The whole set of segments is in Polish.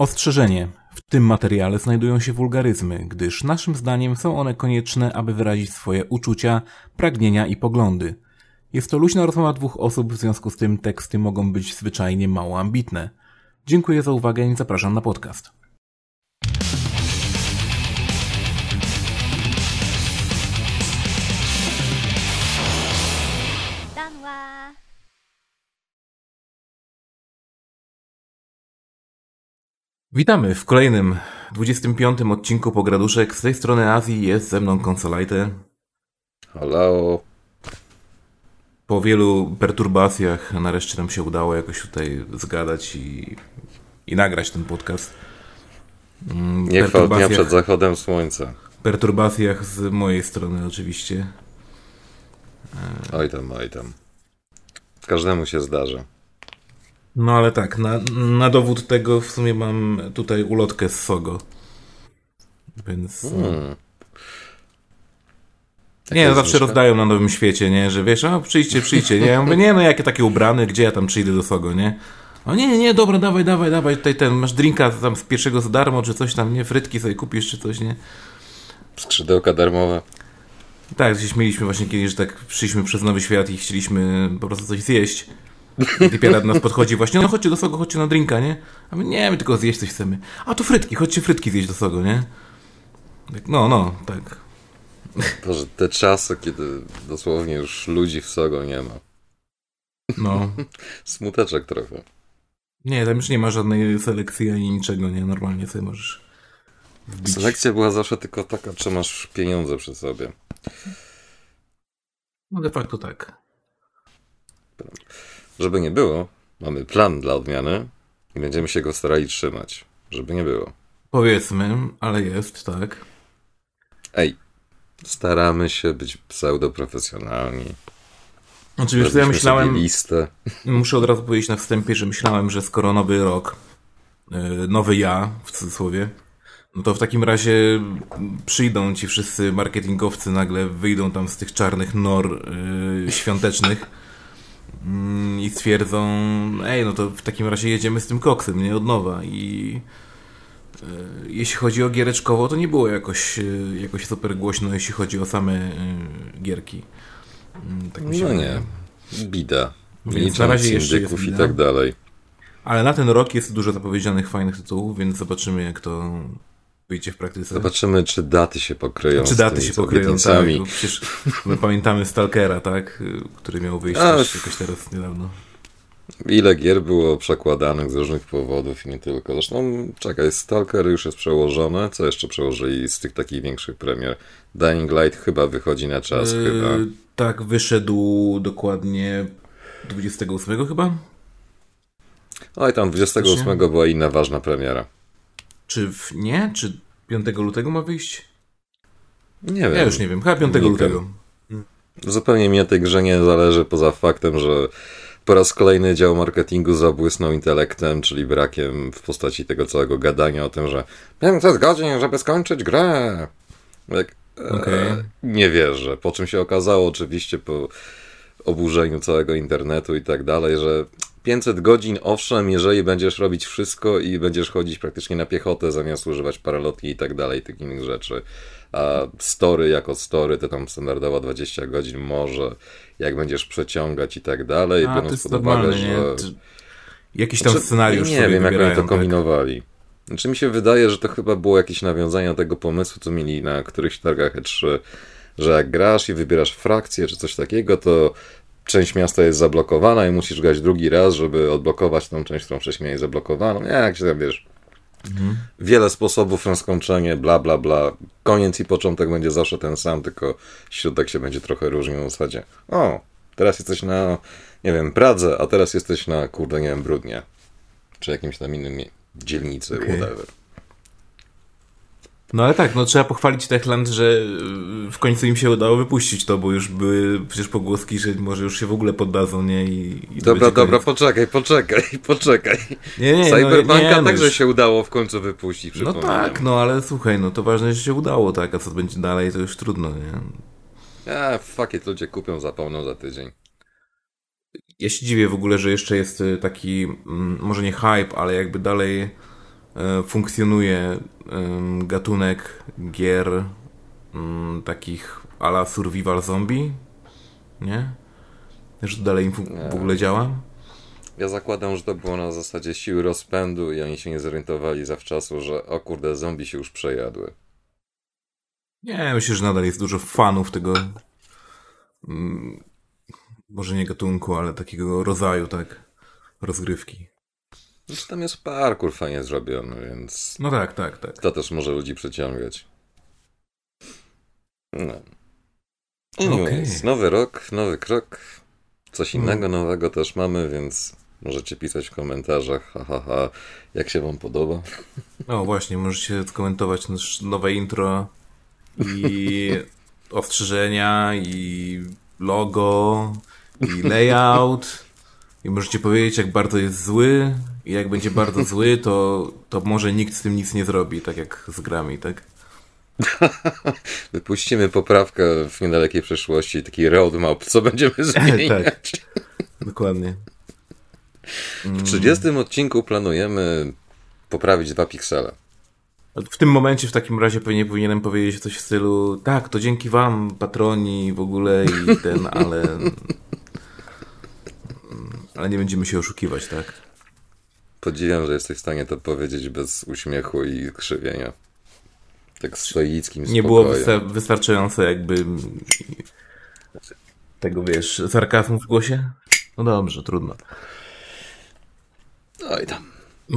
Ostrzeżenie. W tym materiale znajdują się wulgaryzmy, gdyż naszym zdaniem są one konieczne, aby wyrazić swoje uczucia, pragnienia i poglądy. Jest to luźna rozmowa dwóch osób, w związku z tym teksty mogą być zwyczajnie mało ambitne. Dziękuję za uwagę i zapraszam na podcast. Witamy w kolejnym 25 odcinku Pograduszek. Z tej strony Azji jest ze mną Consolite. Hello. Po wielu perturbacjach nareszcie nam się udało jakoś tutaj zgadać i, i nagrać ten podcast. Mm, Nie dnia przed zachodem słońca. Perturbacjach z mojej strony oczywiście. Oj tam, oj tam. Każdemu się zdarza. No ale tak, na, na dowód tego w sumie mam tutaj ulotkę z Sogo. Więc. Hmm. Nie, no zawsze rozdają na Nowym Świecie, nie? Że wiesz, a przyjdźcie, przyjdźcie, nie? Ja mówię, nie, no jakie takie ubrany, gdzie ja tam przyjdę do Sogo, nie? O nie, nie, dobra, dawaj, dawaj, dawaj, tutaj ten, masz drinka tam z pierwszego za darmo, czy coś tam, nie? Frytki sobie kupisz, czy coś, nie? Skrzydełka darmowe. Tak, gdzieś mieliśmy właśnie kiedyś, że tak przyszliśmy przez Nowy Świat i chcieliśmy po prostu coś zjeść. Typiara do nas podchodzi właśnie, no chodźcie do Sogo, chodźcie na drinka, nie? A my, nie, my tylko zjeść coś chcemy. A to frytki, chodźcie frytki zjeść do Sogo, nie? Tak, no, no, tak. Boże, te czasy, kiedy dosłownie już ludzi w Sogo nie ma. No. Smuteczek trochę. Nie, tam już nie ma żadnej selekcji ani niczego, nie? Normalnie sobie możesz wbić. Selekcja była zawsze tylko taka, czy masz pieniądze przy sobie. No de facto tak. Żeby nie było, mamy plan dla odmiany i będziemy się go starali trzymać. Żeby nie było. Powiedzmy, ale jest, tak. Ej, staramy się być pseudoprofesjonalni. Oczywiście, ja myślałem. Listę. Muszę od razu powiedzieć na wstępie, że myślałem, że skoro nowy rok, y, nowy ja w cudzysłowie, no to w takim razie przyjdą ci wszyscy marketingowcy, nagle wyjdą tam z tych czarnych nor yy, świątecznych i stwierdzą, ej, no to w takim razie jedziemy z tym koksem, nie od nowa i e, jeśli chodzi o giereczkowo, to nie było jakoś, e, jakoś super głośno, jeśli chodzi o same e, gierki. Mm, tak no nie, bida. Więc na razie jeszcze jest i tak dalej. Ale na ten rok jest dużo zapowiedzianych fajnych tytułów, więc zobaczymy jak to wyjdzie w praktyce. Zobaczymy, czy daty się pokryją. Czy daty się pokryją, tak. Przecież my pamiętamy Stalkera, tak? Który miał wyjść A, też jakoś teraz niedawno. Ile gier było przekładanych z różnych powodów i nie tylko. Zresztą, czekaj, Stalker już jest przełożone. Co jeszcze przełożyli z tych takich większych premier? Dying Light chyba wychodzi na czas, yy, chyba. Tak, wyszedł dokładnie 28 chyba? Oj, tam 28 była inna ważna premiera. Czy w, nie? Czy 5 lutego ma wyjść? Nie wiem. Ja już nie wiem, chyba 5 lutego. Zupełnie mi na tej grze nie zależy, poza faktem, że po raz kolejny dział marketingu zabłysnął intelektem, czyli brakiem w postaci tego całego gadania o tym, że 500 godzin, żeby skończyć grę. Jak, okay. e, nie wierzę. Po czym się okazało oczywiście po oburzeniu całego internetu i tak dalej, że 500 godzin, owszem, jeżeli będziesz robić wszystko i będziesz chodzić praktycznie na piechotę zamiast używać paralotki i tak dalej, tych innych rzeczy. A story jako story to tam standardowo 20 godzin może, jak będziesz przeciągać i tak dalej, A, biorąc pod uwagę, że... Jakiś tam znaczy, scenariusz Nie wiem, jak oni to tak. kombinowali. Znaczy mi się wydaje, że to chyba było jakieś nawiązanie tego pomysłu, co mieli na którychś targach E3, że jak grasz i wybierasz frakcję czy coś takiego, to część miasta jest zablokowana i musisz grać drugi raz, żeby odblokować tą część, którą wcześniej miałeś zablokowaną. Nie, jak się tam wiesz. Mhm. Wiele sposobów na skończenie, bla, bla, bla. Koniec i początek będzie zawsze ten sam, tylko środek się będzie trochę różnił w zasadzie. O, teraz jesteś na, nie wiem, Pradze, a teraz jesteś na, kurde, nie wiem, Brudnie. Czy jakimś tam innym dzielnicy, okay. whatever. No ale tak, no trzeba pochwalić Techland, że w końcu im się udało wypuścić to, bo już były przecież pogłoski, że może już się w ogóle poddadzą, nie? I, i dobra, dobra, koniec. poczekaj, poczekaj, poczekaj. Nie, nie, no, nie, no także już... się udało w końcu wypuścić, No tak, no ale słuchaj, no to ważne, że się udało, tak, a co będzie dalej, to już trudno, nie? A, fuck it, ludzie kupią zapomną za tydzień. Ja się dziwię w ogóle, że jeszcze jest y, taki, mm, może nie hype, ale jakby dalej funkcjonuje gatunek gier mm, takich ala survival zombie, nie? Że to dalej w ogóle działa? Ja zakładam, że to było na zasadzie siły rozpędu i oni się nie zorientowali zawczasu, że o kurde, zombie się już przejadły. Nie, myślę, że nadal jest dużo fanów tego mm, może nie gatunku, ale takiego rodzaju, tak, rozgrywki. Zresztą tam jest parkour fajnie zrobiony, więc... No tak, tak, tak. To też może ludzi przyciągać. No. Anyways, okay. nowy rok, nowy krok. Coś innego mm. nowego też mamy, więc możecie pisać w komentarzach, ha, ha, ha, jak się wam podoba. No właśnie, możecie skomentować nowe intro i ostrzeżenia, i logo, i layout. I możecie powiedzieć, jak bardzo jest zły. I jak będzie bardzo zły, to, to może nikt z tym nic nie zrobi, tak jak z grami, tak? Wypuścimy poprawkę w niedalekiej przyszłości, taki roadmap, co będziemy zmieniać. tak, dokładnie. W 30 odcinku planujemy poprawić dwa piksele. W tym momencie w takim razie pewnie powinienem powiedzieć coś w stylu tak, to dzięki wam, patroni w ogóle i ten, ale ale nie będziemy się oszukiwać, tak? Podziwiam, że jesteś w stanie to powiedzieć bez uśmiechu i krzywienia. Tak stoickim Nie było wystarczająco jakby tego, wiesz, sarkazmu w głosie? No dobrze, trudno. Oj tam.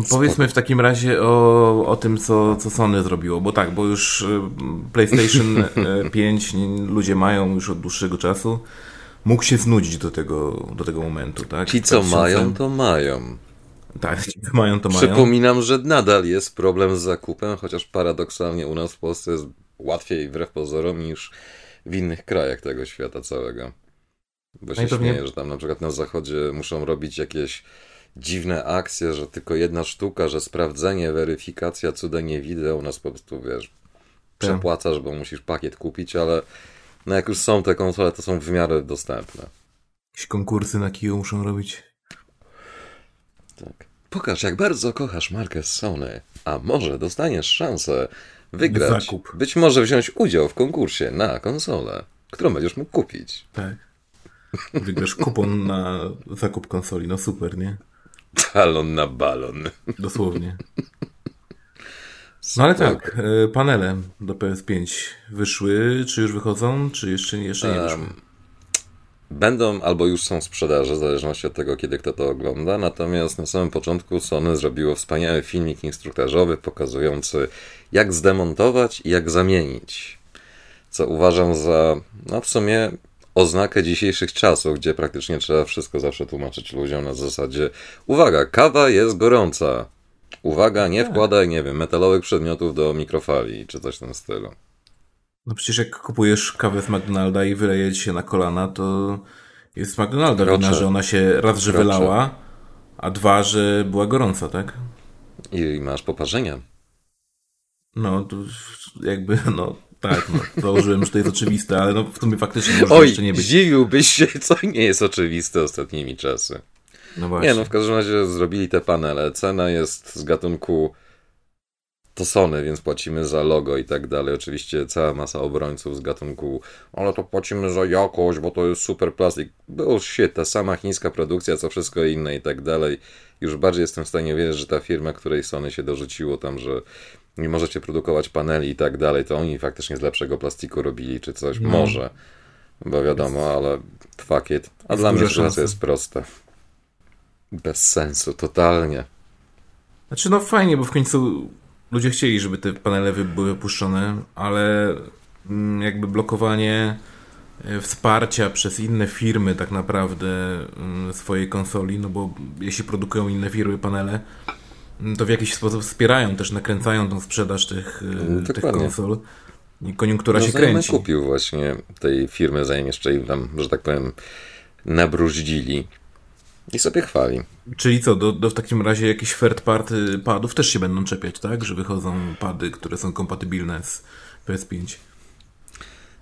Powiedzmy w takim razie o, o tym, co, co Sony zrobiło, bo tak, bo już y, PlayStation 5 y, ludzie mają już od dłuższego czasu. Mógł się znudzić do tego, do tego momentu, tak? Ci, co mają, to mają. Tak, mają, to mają. Przypominam, że nadal jest problem z zakupem, chociaż paradoksalnie u nas w Polsce jest łatwiej wbrew pozorom niż w innych krajach tego świata całego. Bo się no śmieję, że tam na przykład na zachodzie muszą robić jakieś dziwne akcje, że tylko jedna sztuka, że sprawdzenie, weryfikacja, cuda nie widzę, u nas po prostu, wiesz, tak. przepłacasz, bo musisz pakiet kupić, ale no jak już są te konsole, to są w miarę dostępne. Jakieś konkursy na kiju muszą robić. Tak. Pokaż, jak bardzo kochasz markę Sony, a może dostaniesz szansę wygrać, Zakup. być może wziąć udział w konkursie na konsolę, którą będziesz mógł kupić. Tak. Wygrasz kupon na zakup konsoli, no super, nie? Talon na balon. Dosłownie. No ale tak, e, panele do PS5 wyszły, czy już wychodzą, czy jeszcze, jeszcze nie wyszły? Będą albo już są w sprzedaży, w zależności od tego, kiedy kto to ogląda. Natomiast na samym początku Sony zrobiło wspaniały filmik instruktażowy pokazujący, jak zdemontować i jak zamienić. Co uważam za, no w sumie, oznakę dzisiejszych czasów, gdzie praktycznie trzeba wszystko zawsze tłumaczyć ludziom na zasadzie: uwaga, kawa jest gorąca. Uwaga, nie tak. wkładaj, nie wiem, metalowych przedmiotów do mikrofali, czy coś w tym stylu. No przecież jak kupujesz kawę z McDonalda i wyleje ci się na kolana, to jest McDonalda wina, że ona się raz, że wylała, a dwa, że była gorąca, tak? I masz poparzenia. No, to jakby, no tak, no, założyłem, że to jest oczywiste, ale no w sumie faktycznie może Oj, jeszcze nie być. zdziwiłbyś się, co nie jest oczywiste ostatnimi czasy. No właśnie. Nie, no w każdym razie zrobili te panele. Cena jest z gatunku to Sony, więc płacimy za logo i tak dalej. Oczywiście cała masa obrońców z gatunku, ale to płacimy za jakość, bo to jest super plastik. Było shit, ta sama chińska produkcja, co wszystko inne i tak dalej. Już bardziej jestem w stanie wierzyć, że ta firma, której Sony się dorzuciło tam, że nie możecie produkować paneli i tak dalej, to oni faktycznie z lepszego plastiku robili czy coś. No. Może, bo wiadomo, ale fuck it. A dla mnie sytuacja jest prosta. Bez sensu, totalnie. Znaczy, no fajnie, bo w końcu ludzie chcieli, żeby te panele były wypuszczone, ale mm, jakby blokowanie e, wsparcia przez inne firmy tak naprawdę mm, swojej konsoli, no bo jeśli produkują inne firmy panele, mm, to w jakiś sposób wspierają, też nakręcają tą sprzedaż tych, e, tych konsol. I koniunktura no, się kręci. kupił właśnie tej firmy, zanim jeszcze im tam, że tak powiem, nabruździli. I sobie chwali. Czyli co, do, do w takim razie jakieś third party padów też się będą czepiać, tak? Że wychodzą pady, które są kompatybilne z PS5.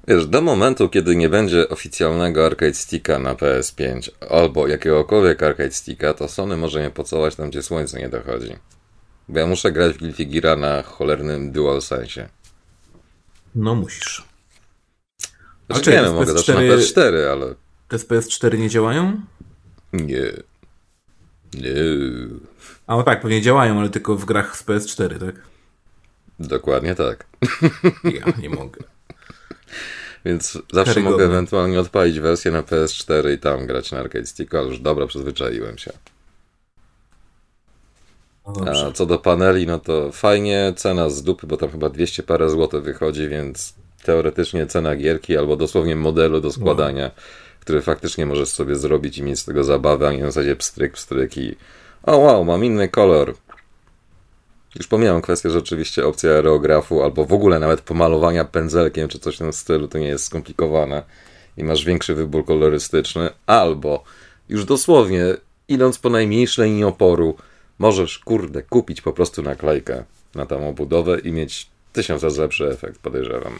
Wiesz, do momentu, kiedy nie będzie oficjalnego arcade sticka na PS5 albo jakiegokolwiek arcade sticka, to Sony może nie pocałować tam, gdzie słońce nie dochodzi. Bo ja muszę grać w Guilty Gear na cholernym DualSense. No musisz. Znaczy, nie wiem, mogę też na PS4, ale... Te z PS4 nie działają? Nie. Nie. A no tak, pewnie działają, ale tylko w grach z PS4, tak? Dokładnie tak. Ja nie mogę. Więc zawsze Karygodne. mogę ewentualnie odpalić wersję na PS4 i tam grać na Arcade Stick, ale już dobra, przyzwyczaiłem się. No A co do paneli, no to fajnie, cena z dupy, bo tam chyba 200 parę złotych wychodzi, więc teoretycznie cena gierki albo dosłownie modelu do składania, wow. Który faktycznie możesz sobie zrobić i mieć z tego zabawę, a nie na zasadzie pstryk, pstryk i o wow, mam inny kolor. Już pomijam kwestię, że oczywiście opcja aerografu albo w ogóle nawet pomalowania pędzelkiem czy coś w tym stylu to nie jest skomplikowane i masz większy wybór kolorystyczny, albo już dosłownie idąc po najmniejszej linii oporu możesz, kurde, kupić po prostu naklejkę na tą obudowę i mieć tysiąc razy lepszy efekt, podejrzewam.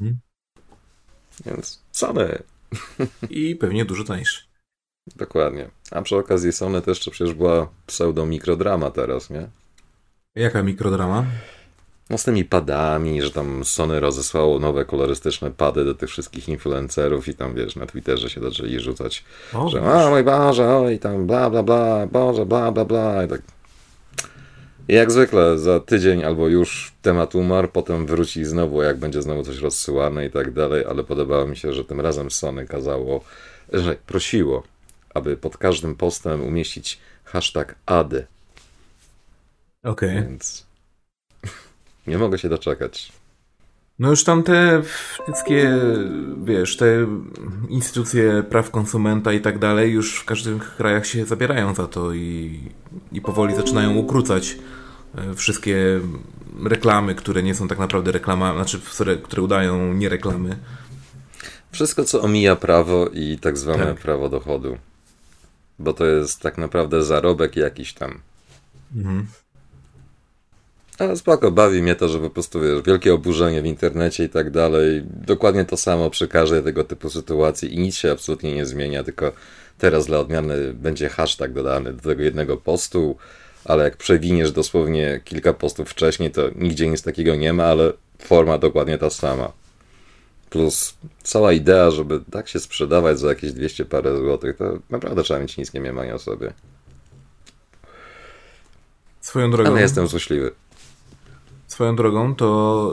Mhm. Więc Sony. I pewnie dużo tańszy. Dokładnie. A przy okazji Sony też przecież była pseudo-mikrodrama teraz, nie? Jaka mikrodrama? No z tymi padami, że tam Sony rozesłało nowe kolorystyczne pady do tych wszystkich influencerów i tam wiesz, na Twitterze się zaczęli rzucać, o, że o mój Boże, oj tam bla bla bla, Boże, bla bla bla i tak. I jak zwykle za tydzień albo już temat umarł, potem wróci znowu, jak będzie znowu coś rozsyłane i tak dalej, ale podobało mi się, że tym razem Sony kazało, że prosiło, aby pod każdym postem umieścić hashtag AD. Okej. Okay. Więc nie mogę się doczekać. No już tam te wszystkie, wiesz, te instytucje praw konsumenta i tak dalej już w każdym krajach się zabierają za to i, i powoli zaczynają ukrócać e, wszystkie reklamy, które nie są tak naprawdę reklamami, znaczy które, które udają nie reklamy. Wszystko, co omija prawo i tak zwane tak. prawo dochodu. Bo to jest tak naprawdę zarobek jakiś tam. Mhm. Ale spoko, bawi mnie to, że po prostu wiesz, wielkie oburzenie w internecie i tak dalej. Dokładnie to samo przy każdej tego typu sytuacji i nic się absolutnie nie zmienia, tylko teraz dla odmiany będzie hashtag dodany do tego jednego postu, ale jak przewiniesz dosłownie kilka postów wcześniej, to nigdzie nic takiego nie ma, ale forma dokładnie ta sama. Plus cała idea, żeby tak się sprzedawać za jakieś 200 parę złotych, to naprawdę trzeba mieć niskie mniemanie o sobie. Swoją drogą. Ale jestem złośliwy. Swoją drogą, to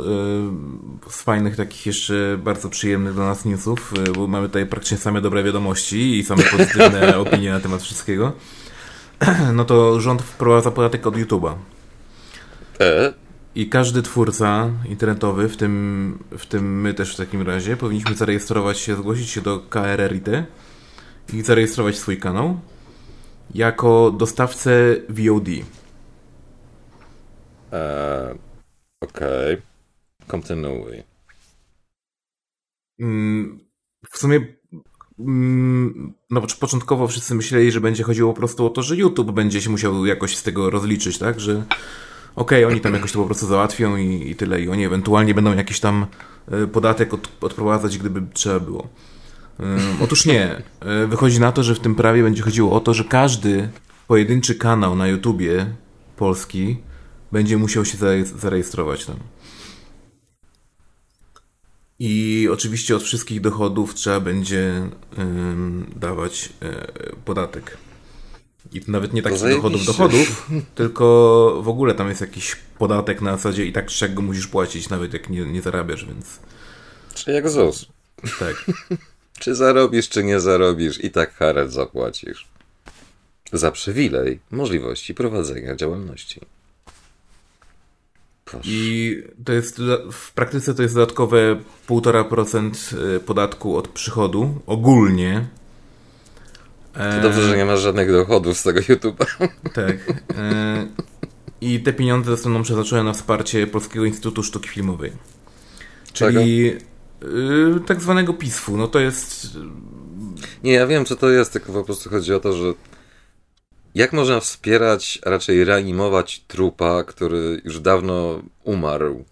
yy, z fajnych takich jeszcze bardzo przyjemnych dla nas newsów, yy, bo mamy tutaj praktycznie same dobre wiadomości i same pozytywne opinie na temat wszystkiego. No to rząd wprowadza podatek od YouTube'a. E? I każdy twórca internetowy, w tym, w tym my też w takim razie, powinniśmy zarejestrować się, zgłosić się do KRRIT i zarejestrować swój kanał jako dostawcę VOD. Eee, Okej. Okay. Kontynuuj. Mm, w sumie mm, no, początkowo wszyscy myśleli, że będzie chodziło po prostu o to, że YouTube będzie się musiał jakoś z tego rozliczyć, tak? Że okej, okay, oni tam jakoś to po prostu załatwią i, i tyle. I oni ewentualnie będą jakiś tam e, podatek od, odprowadzać, gdyby trzeba było. Otóż nie. E, wychodzi na to, że w tym prawie będzie chodziło o to, że każdy pojedynczy kanał na YouTubie polski będzie musiał się zarejestrować tam. I oczywiście od wszystkich dochodów trzeba będzie dawać e, podatek. I to nawet nie takich dochodów dochodów, tylko w ogóle tam jest jakiś podatek na zasadzie i tak czego musisz płacić, nawet jak nie, nie zarabiasz, więc. Czy jak ZUS. Tak. czy zarobisz, czy nie zarobisz, i tak haracz zapłacisz. Za przywilej możliwości prowadzenia działalności. Proszę. I to jest w praktyce to jest dodatkowe 1,5% y, podatku od przychodu ogólnie. To dobrze, że nie masz żadnych dochodów z tego YouTube'a. Tak. E, I te pieniądze zostaną przeznaczone na wsparcie Polskiego Instytutu Sztuki Filmowej. Czyli Czego? tak zwanego PISF-u. No to jest. Nie, ja wiem, co to jest, tylko po prostu chodzi o to, że jak można wspierać, a raczej reanimować trupa, który już dawno umarł?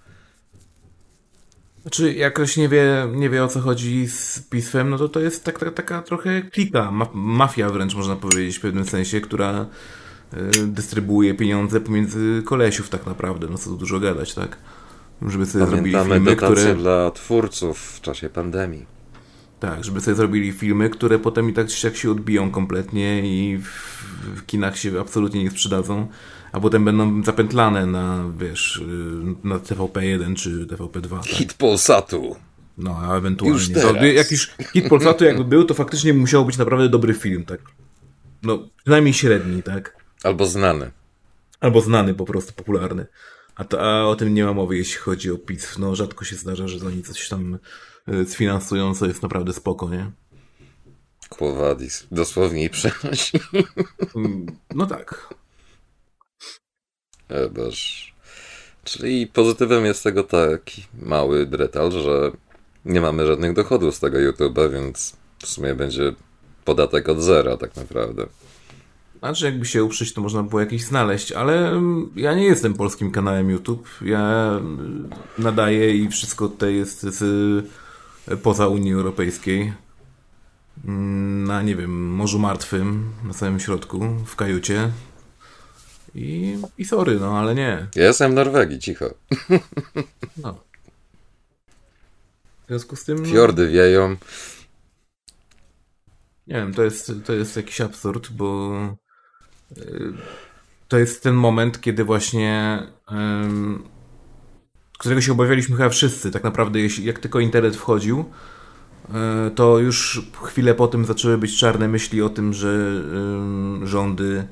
Znaczy, jak ktoś nie wie, nie wie o co chodzi z pismem, no to to jest tak, tak, taka trochę klika, ma, mafia wręcz można powiedzieć w pewnym sensie, która dystrybuuje pieniądze pomiędzy kolesiów tak naprawdę, no co tu dużo gadać, tak? Żeby sobie Pamiętamy zrobili filmy, które... dla twórców w czasie pandemii. Tak, żeby sobie zrobili filmy, które potem i tak jak się odbiją kompletnie i w, w kinach się absolutnie nie sprzedadzą, a potem będą zapętlane na, wiesz, y, na TVP1 czy TVP2. Tak? Hit Polsatu. No, a ewentualnie. Już teraz. To, jakiś hit Polsatu jakby był, to faktycznie musiał być naprawdę dobry film, tak? No, przynajmniej średni, tak? Albo znany. Albo znany, po prostu popularny. A, to, a o tym nie ma mowy, jeśli chodzi o PiS. No, rzadko się zdarza, że oni coś tam y, sfinansują, co jest naprawdę spoko, nie? Kłowadis. Dosłownie i przenosi. Mm, no tak. E, boż. Czyli pozytywem jest tego taki mały dretal, że nie mamy żadnych dochodów z tego YouTube'a, więc w sumie będzie podatek od zera tak naprawdę. Znaczy, jakby się uprzeć, to można było jakiś znaleźć, ale mm, ja nie jestem polskim kanałem YouTube. Ja mm, nadaję i wszystko tutaj jest z, poza Unii Europejskiej. Mm, na, nie wiem, Morzu Martwym, na samym środku, w kajucie. I, i sorry, no ale nie. Ja jestem w Norwegii, cicho. No. W związku z tym. No, Fiordy wieją. Nie wiem, to jest, to jest jakiś absurd, bo y, to jest ten moment, kiedy właśnie. Um, którego się obawialiśmy chyba wszyscy, tak naprawdę, jeśli, jak tylko internet wchodził, to już chwilę po tym zaczęły być czarne myśli o tym, że rządy,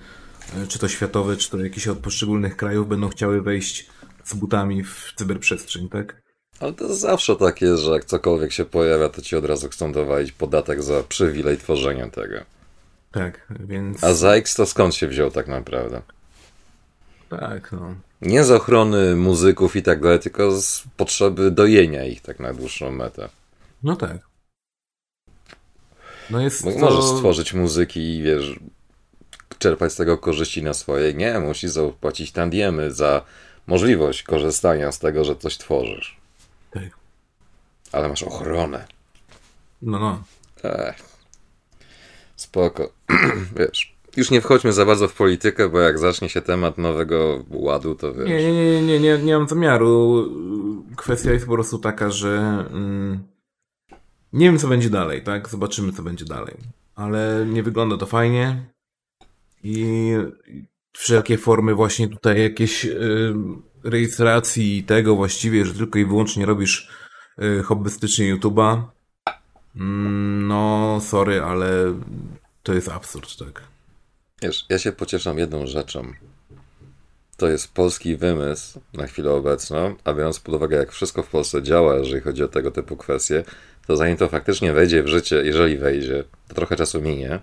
y, czy to światowe, czy to jakieś od poszczególnych krajów, będą chciały wejść z butami w cyberprzestrzeń, tak? Ale to zawsze tak jest, że jak cokolwiek się pojawia, to ci od razu chcą dowalić podatek za przywilej tworzenia tego. Tak, więc... A za X to skąd się wziął tak naprawdę? Tak, no. Nie z ochrony muzyków i tak dalej, tylko z potrzeby dojenia ich tak na dłuższą metę. No tak. No jest to... Możesz stworzyć muzyki i wiesz, czerpać z tego korzyści na swoje. Nie, musisz zapłacić tandiemy za możliwość korzystania z tego, że coś tworzysz. Tak. Ale masz ochronę. No, no. Tak. Spoko. wiesz, już nie wchodźmy za bardzo w politykę, bo jak zacznie się temat nowego ładu, to wiesz... Nie, nie, nie, nie, nie, nie mam zamiaru. Kwestia jest po prostu taka, że mm, nie wiem, co będzie dalej, tak? Zobaczymy, co będzie dalej. Ale nie wygląda to fajnie i wszelkie formy właśnie tutaj jakieś... Yy, rejestracji tego właściwie, że tylko i wyłącznie robisz y, hobbystycznie YouTube'a, mm, no sorry, ale to jest absurd, tak. Wiesz, ja się pocieszam jedną rzeczą. To jest polski wymysł na chwilę obecną, a biorąc pod uwagę, jak wszystko w Polsce działa, jeżeli chodzi o tego typu kwestie, to zanim to faktycznie wejdzie w życie, jeżeli wejdzie, to trochę czasu minie.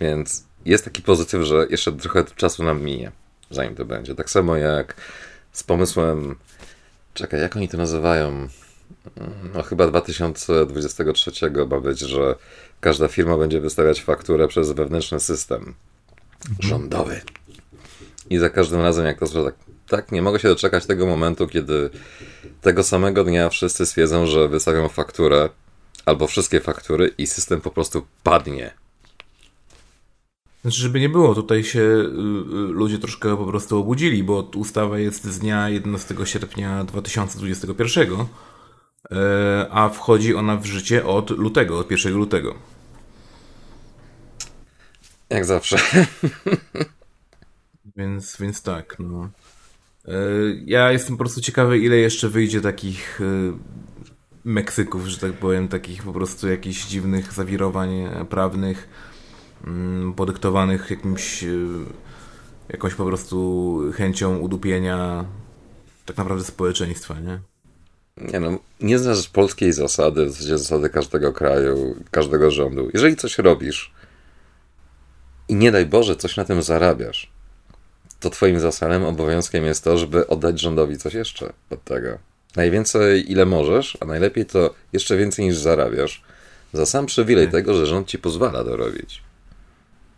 Więc jest taki pozytyw, że jeszcze trochę czasu nam minie zanim to będzie. Tak samo jak z pomysłem, czekaj, jak oni to nazywają? No chyba 2023 ma być, że każda firma będzie wystawiać fakturę przez wewnętrzny system rządowy. I za każdym razem, jak to tak, tak, nie mogę się doczekać tego momentu, kiedy tego samego dnia wszyscy stwierdzą, że wystawią fakturę albo wszystkie faktury i system po prostu padnie znaczy, żeby nie było, tutaj się y, y, ludzie troszkę po prostu obudzili, bo ustawa jest z dnia 11 sierpnia 2021, e, a wchodzi ona w życie od lutego, od 1 lutego. Jak zawsze. Więc, więc tak, no. E, ja jestem po prostu ciekawy, ile jeszcze wyjdzie takich y, Meksyków, że tak powiem, takich po prostu jakichś dziwnych zawirowań prawnych Mm, podyktowanych jakimś, e, jakąś po prostu chęcią udupienia tak naprawdę społeczeństwa, nie? Nie no, nie znasz polskiej zasady, w zasadzie zasady każdego kraju, każdego rządu. Jeżeli coś robisz i nie daj Boże, coś na tym zarabiasz, to twoim zasadem, obowiązkiem jest to, żeby oddać rządowi coś jeszcze od tego. Najwięcej ile możesz, a najlepiej to jeszcze więcej niż zarabiasz, za sam przywilej tego, że rząd ci pozwala to robić.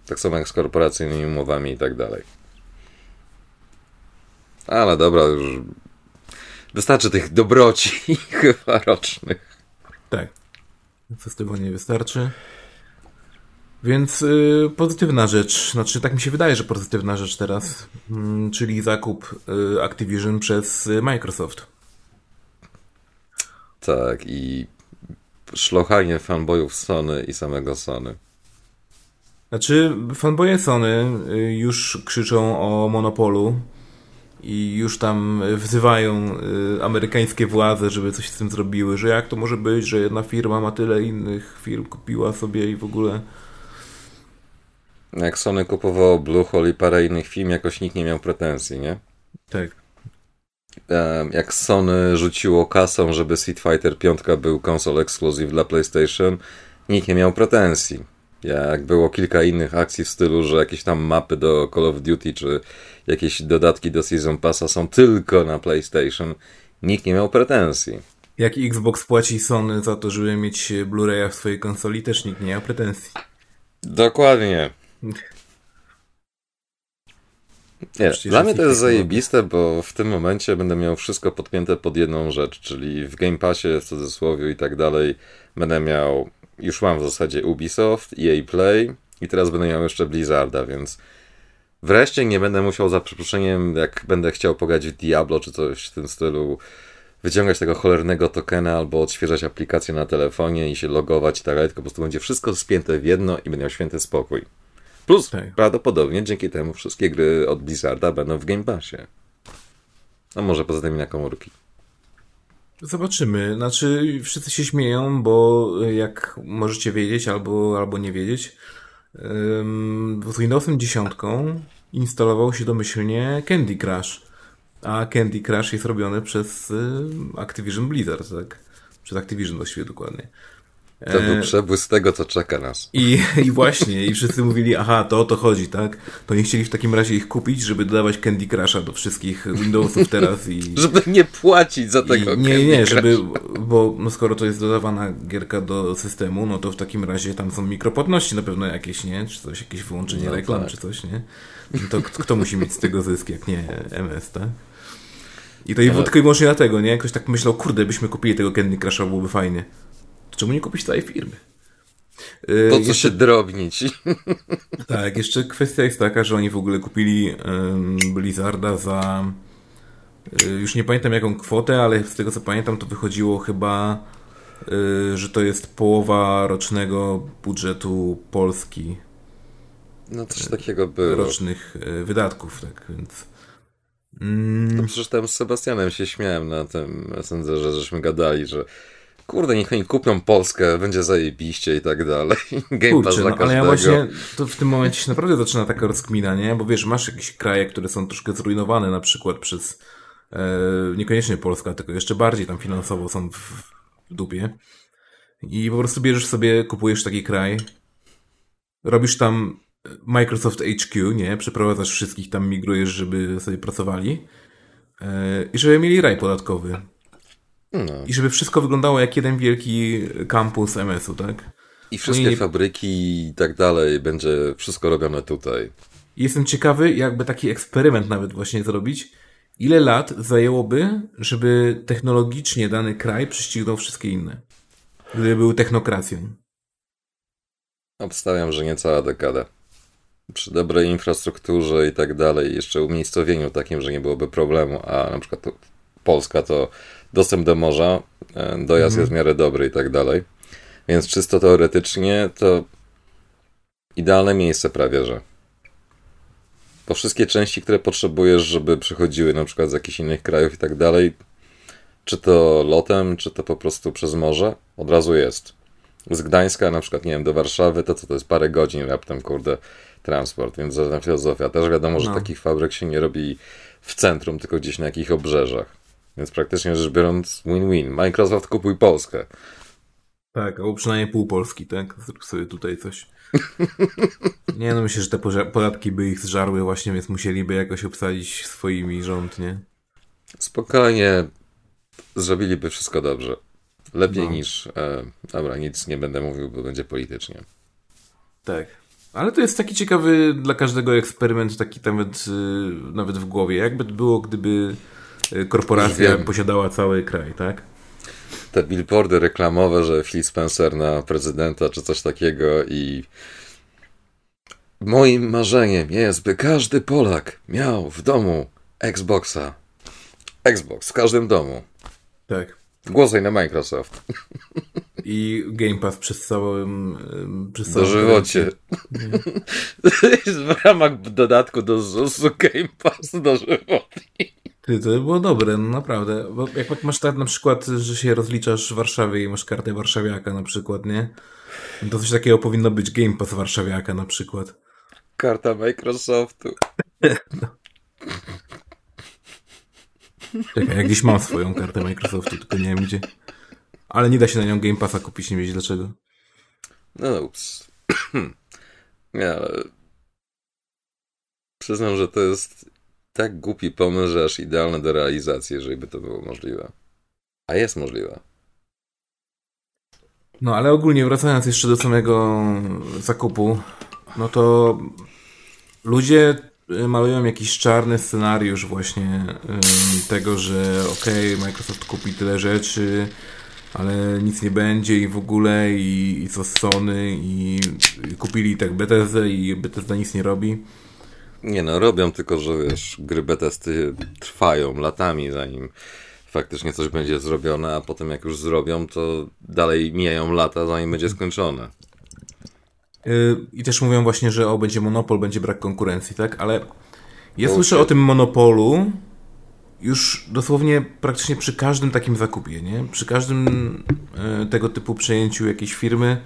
Tak samo jak z korporacyjnymi umowami i tak dalej. Ale dobra, już wystarczy tych dobroci chyba rocznych. Tak. Nie wystarczy? Więc y, pozytywna rzecz, znaczy tak mi się wydaje, że pozytywna rzecz teraz, y, czyli zakup y, Activision przez y, Microsoft. Tak, i szlochanie fanboyów Sony i samego Sony. Znaczy, fanboye Sony y, już krzyczą o monopolu i już tam wzywają y, amerykańskie władze, żeby coś z tym zrobiły, że jak to może być, że jedna firma ma tyle innych firm, kupiła sobie i w ogóle... Jak Sony kupowało Bluehole i parę innych firm, jakoś nikt nie miał pretensji, nie? Tak. Jak Sony rzuciło kasą, żeby Street Fighter 5 był konsol exclusive dla PlayStation, nikt nie miał pretensji. Jak było kilka innych akcji w stylu, że jakieś tam mapy do Call of Duty czy jakieś dodatki do Season Passa są tylko na PlayStation, nikt nie miał pretensji. Jak Xbox płaci Sony za to, żeby mieć Blu-raya w swojej konsoli, też nikt nie miał pretensji. Dokładnie. Nie, dla mnie to jest zajebiste, bo w tym momencie będę miał wszystko podpięte pod jedną rzecz, czyli w Game Passie, w cudzysłowie i tak dalej, będę miał, już mam w zasadzie Ubisoft, EA Play i teraz będę miał jeszcze Blizzarda, więc wreszcie nie będę musiał za przeproszeniem, jak będę chciał pograć w Diablo czy coś w tym stylu, wyciągać tego cholernego tokena albo odświeżać aplikację na telefonie i się logować i tak dalej, tylko po prostu będzie wszystko spięte w jedno i będę miał święty spokój. Plus tak. prawdopodobnie dzięki temu wszystkie gry od Blizzarda będą w Game Passie. A może poza tymi na komórki. Zobaczymy. Znaczy, wszyscy się śmieją, bo jak możecie wiedzieć albo, albo nie wiedzieć, z Windowsem 10 instalował się domyślnie Candy Crush. A Candy Crush jest robiony przez Activision Blizzard, tak? Przez Activision właściwie dokładnie. To był e, przebłysk tego, co czeka nas. I, I właśnie, i wszyscy mówili, aha, to o to chodzi, tak? To nie chcieli w takim razie ich kupić, żeby dodawać Candy Crusha do wszystkich Windowsów teraz i... żeby nie płacić za tego I, Nie, nie, żeby, bo no skoro to jest dodawana gierka do systemu, no to w takim razie tam są mikropłatności na pewno jakieś, nie? Czy coś, jakieś wyłączenie no reklam, tak. czy coś, nie? To kto musi mieć z tego zysk, jak nie MS, tak? I to i tylko i wyłącznie dlatego, nie? Ktoś tak myślał, kurde, byśmy kupili tego Candy Crusha, byłoby fajnie. Czemu nie kupić całej firmy? Po co jeszcze... się drobnić? Tak, jeszcze kwestia jest taka, że oni w ogóle kupili um, Blizzarda za y, już nie pamiętam jaką kwotę, ale z tego co pamiętam to wychodziło chyba, y, że to jest połowa rocznego budżetu Polski. No coś takiego było. Rocznych y, wydatków, tak więc... Mm. No przecież tam z Sebastianem się śmiałem na tym Messengerze, żeśmy gadali, że kurde, niech oni kupią Polskę, będzie zajebiście i tak dalej. Game Kurczę, no, ale ja właśnie, to w tym momencie się naprawdę zaczyna taka rozkmina, nie? Bo wiesz, masz jakieś kraje, które są troszkę zrujnowane na przykład przez, e, niekoniecznie Polska, tylko jeszcze bardziej tam finansowo są w, w dupie. I po prostu bierzesz sobie, kupujesz taki kraj, robisz tam Microsoft HQ, nie? Przeprowadzasz wszystkich tam, migrujesz, żeby sobie pracowali e, i żeby mieli raj podatkowy. No. I żeby wszystko wyglądało jak jeden wielki kampus MS-u, tak? I wszystkie fabryki i tak dalej, będzie wszystko robione tutaj. Jestem ciekawy, jakby taki eksperyment nawet właśnie zrobić. Ile lat zajęłoby, żeby technologicznie dany kraj prześcignął wszystkie inne? Gdyby był technokracją. Obstawiam, że nie cała dekada. Przy dobrej infrastrukturze i tak dalej, jeszcze umiejscowieniu takim, że nie byłoby problemu, a na przykład Polska to dostęp do morza, e, dojazd mhm. jest w miarę dobry i tak dalej. Więc czysto teoretycznie to idealne miejsce prawie, że. Po wszystkie części, które potrzebujesz, żeby przychodziły na przykład z jakichś innych krajów i tak dalej, czy to lotem, czy to po prostu przez morze, od razu jest. Z Gdańska na przykład, nie wiem, do Warszawy, to co to jest parę godzin raptem, kurde, transport, więc zatem filozofia. Też wiadomo, że no. takich fabryk się nie robi w centrum, tylko gdzieś na jakichś obrzeżach. Więc praktycznie rzecz biorąc win-win. Microsoft kupuj Polskę. Tak, albo przynajmniej pół Polski, tak? Zrób sobie tutaj coś. Nie no, myślę, że te podatki by ich zżarły właśnie, więc musieliby jakoś obsadzić swoimi rząd, nie? Spokojnie. Zrobiliby wszystko dobrze. Lepiej no. niż... E, dobra, nic nie będę mówił, bo będzie politycznie. Tak. Ale to jest taki ciekawy dla każdego eksperyment, taki nawet, y, nawet w głowie. Jakby było, gdyby korporacja posiadała cały kraj, tak? Te billboardy reklamowe, że Phil Spencer na prezydenta czy coś takiego i Moim marzeniem jest, by każdy Polak miał w domu Xboxa. Xbox w każdym domu. Tak. Głosaj na Microsoft. I Game Pass przez całym... Przez do żywocie. w ramach dodatku do ZUS-u Game Pass do żywoty. Ty, to było dobre, no naprawdę. Bo jak masz tak na przykład, że się rozliczasz w Warszawie i masz kartę warszawiaka na przykład, nie? To coś takiego powinno być Game Pass warszawiaka na przykład. Karta Microsoftu. no. Czekaj, jak gdzieś mam swoją kartę Microsoftu, tylko nie wiem gdzie. Ale nie da się na nią Game Passa kupić, nie wiesz dlaczego. No ups. nie, ale... Przyznam, że to jest tak głupi pomysł, że aż idealny do realizacji, jeżeli by to było możliwe. A jest możliwe. No, ale ogólnie wracając jeszcze do samego zakupu, no to ludzie y, malują jakiś czarny scenariusz właśnie tego, że okej, okay, Microsoft kupi tyle rzeczy, ale nic nie będzie i w ogóle i, i co Sony i, i kupili tak Bethesda i Bethesda nic nie robi. Nie no, robią tylko, że wiesz, gry Bethesdy trwają latami zanim faktycznie coś będzie zrobione, a potem jak już zrobią, to dalej mijają lata zanim będzie skończone. Y, I też mówią właśnie, że o, będzie monopol, będzie brak konkurencji, tak? Ale ja słyszę o tym monopolu już dosłownie praktycznie przy każdym takim zakupie, nie? Przy każdym e, tego typu przejęciu jakiejś firmy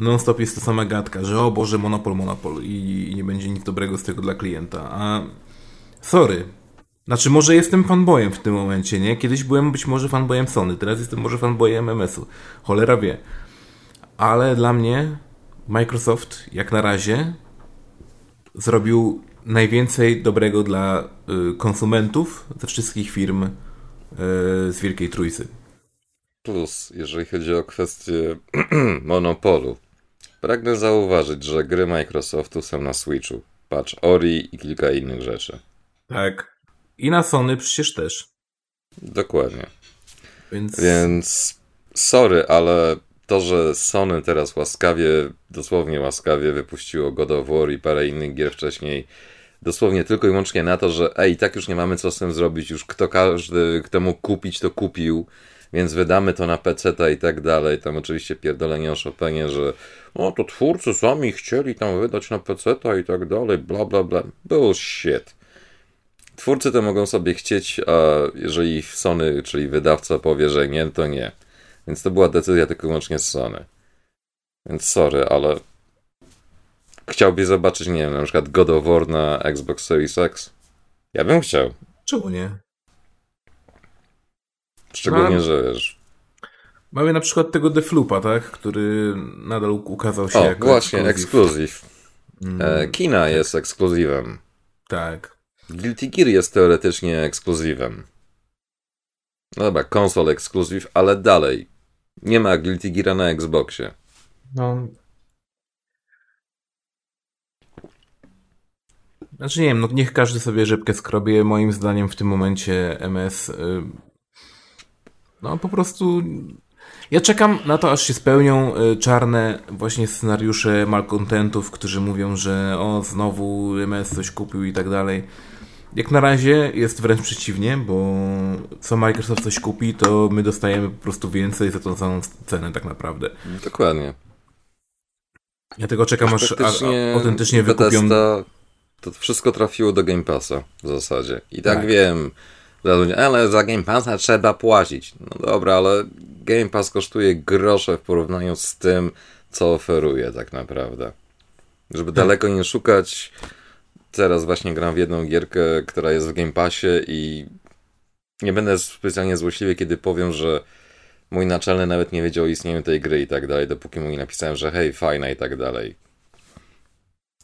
non-stop jest ta sama gadka, że o Boże, monopol, monopol i, i nie będzie nic dobrego z tego dla klienta. A sorry. Znaczy, może jestem fanboyem w tym momencie, nie? Kiedyś byłem być może fanboyem Sony, teraz jestem może fanboyem MS-u. Cholera wie. Ale dla mnie Microsoft jak na razie zrobił najwięcej dobrego dla y, konsumentów ze wszystkich firm y, z Wielkiej Trójcy. Plus, jeżeli chodzi o kwestię monopolu, pragnę zauważyć, że gry Microsoftu są na Switchu. Patrz, Ori i kilka innych rzeczy. Tak. I na Sony przecież też. Dokładnie. Więc, Więc sorry, ale to, że Sony teraz łaskawie, dosłownie łaskawie wypuściło God of War i parę innych gier wcześniej, dosłownie tylko i wyłącznie na to, że ej, tak już nie mamy co z tym zrobić, już kto każdy, kto mógł kupić, to kupił, więc wydamy to na PC i tak dalej. Tam oczywiście pierdolenie o Chopinie, że no to twórcy sami chcieli tam wydać na PC i tak dalej, bla bla bla. Bullshit. Twórcy to mogą sobie chcieć, a jeżeli Sony, czyli wydawca powie, że nie, to nie. Więc to była decyzja tylko wyłącznie z Sony. Więc sorry, ale chciałbyś zobaczyć, nie wiem, na przykład God of War na Xbox Series X? Ja bym chciał. Czemu nie? Szczególnie, no, że wiesz. Mamy na przykład tego Deflupa, tak? Który nadal ukazał się o, jako właśnie, ekskluzyw. Mm, e, Kina tak. jest ekskluzywem. Tak. Guilty Gear jest teoretycznie ekskluzywem. No dobra, konsol ekskluzyw, ale dalej. Nie ma Guilty Geara na Xboxie. No. Znaczy nie wiem, no niech każdy sobie rzepkę skrobie. Moim zdaniem w tym momencie MS y, no po prostu ja czekam na to, aż się spełnią y, czarne właśnie scenariusze malcontentów, którzy mówią, że o, znowu MS coś kupił i tak dalej. Jak na razie jest wręcz przeciwnie, bo co Microsoft coś kupi, to my dostajemy po prostu więcej za tą samą cenę tak naprawdę. Dokładnie. Ja tego czekam, aż a, autentycznie wykupią... To wszystko trafiło do Game Passa w zasadzie. I tak, tak. wiem, ale za Game Passa trzeba płacić. No dobra, ale Game Pass kosztuje grosze w porównaniu z tym, co oferuje tak naprawdę. Żeby daleko nie szukać, teraz właśnie gram w jedną gierkę, która jest w Game Passie i nie będę specjalnie złośliwy, kiedy powiem, że mój naczelny nawet nie wiedział o istnieniu tej gry i tak dalej, dopóki mu nie napisałem, że hej, fajna i tak dalej.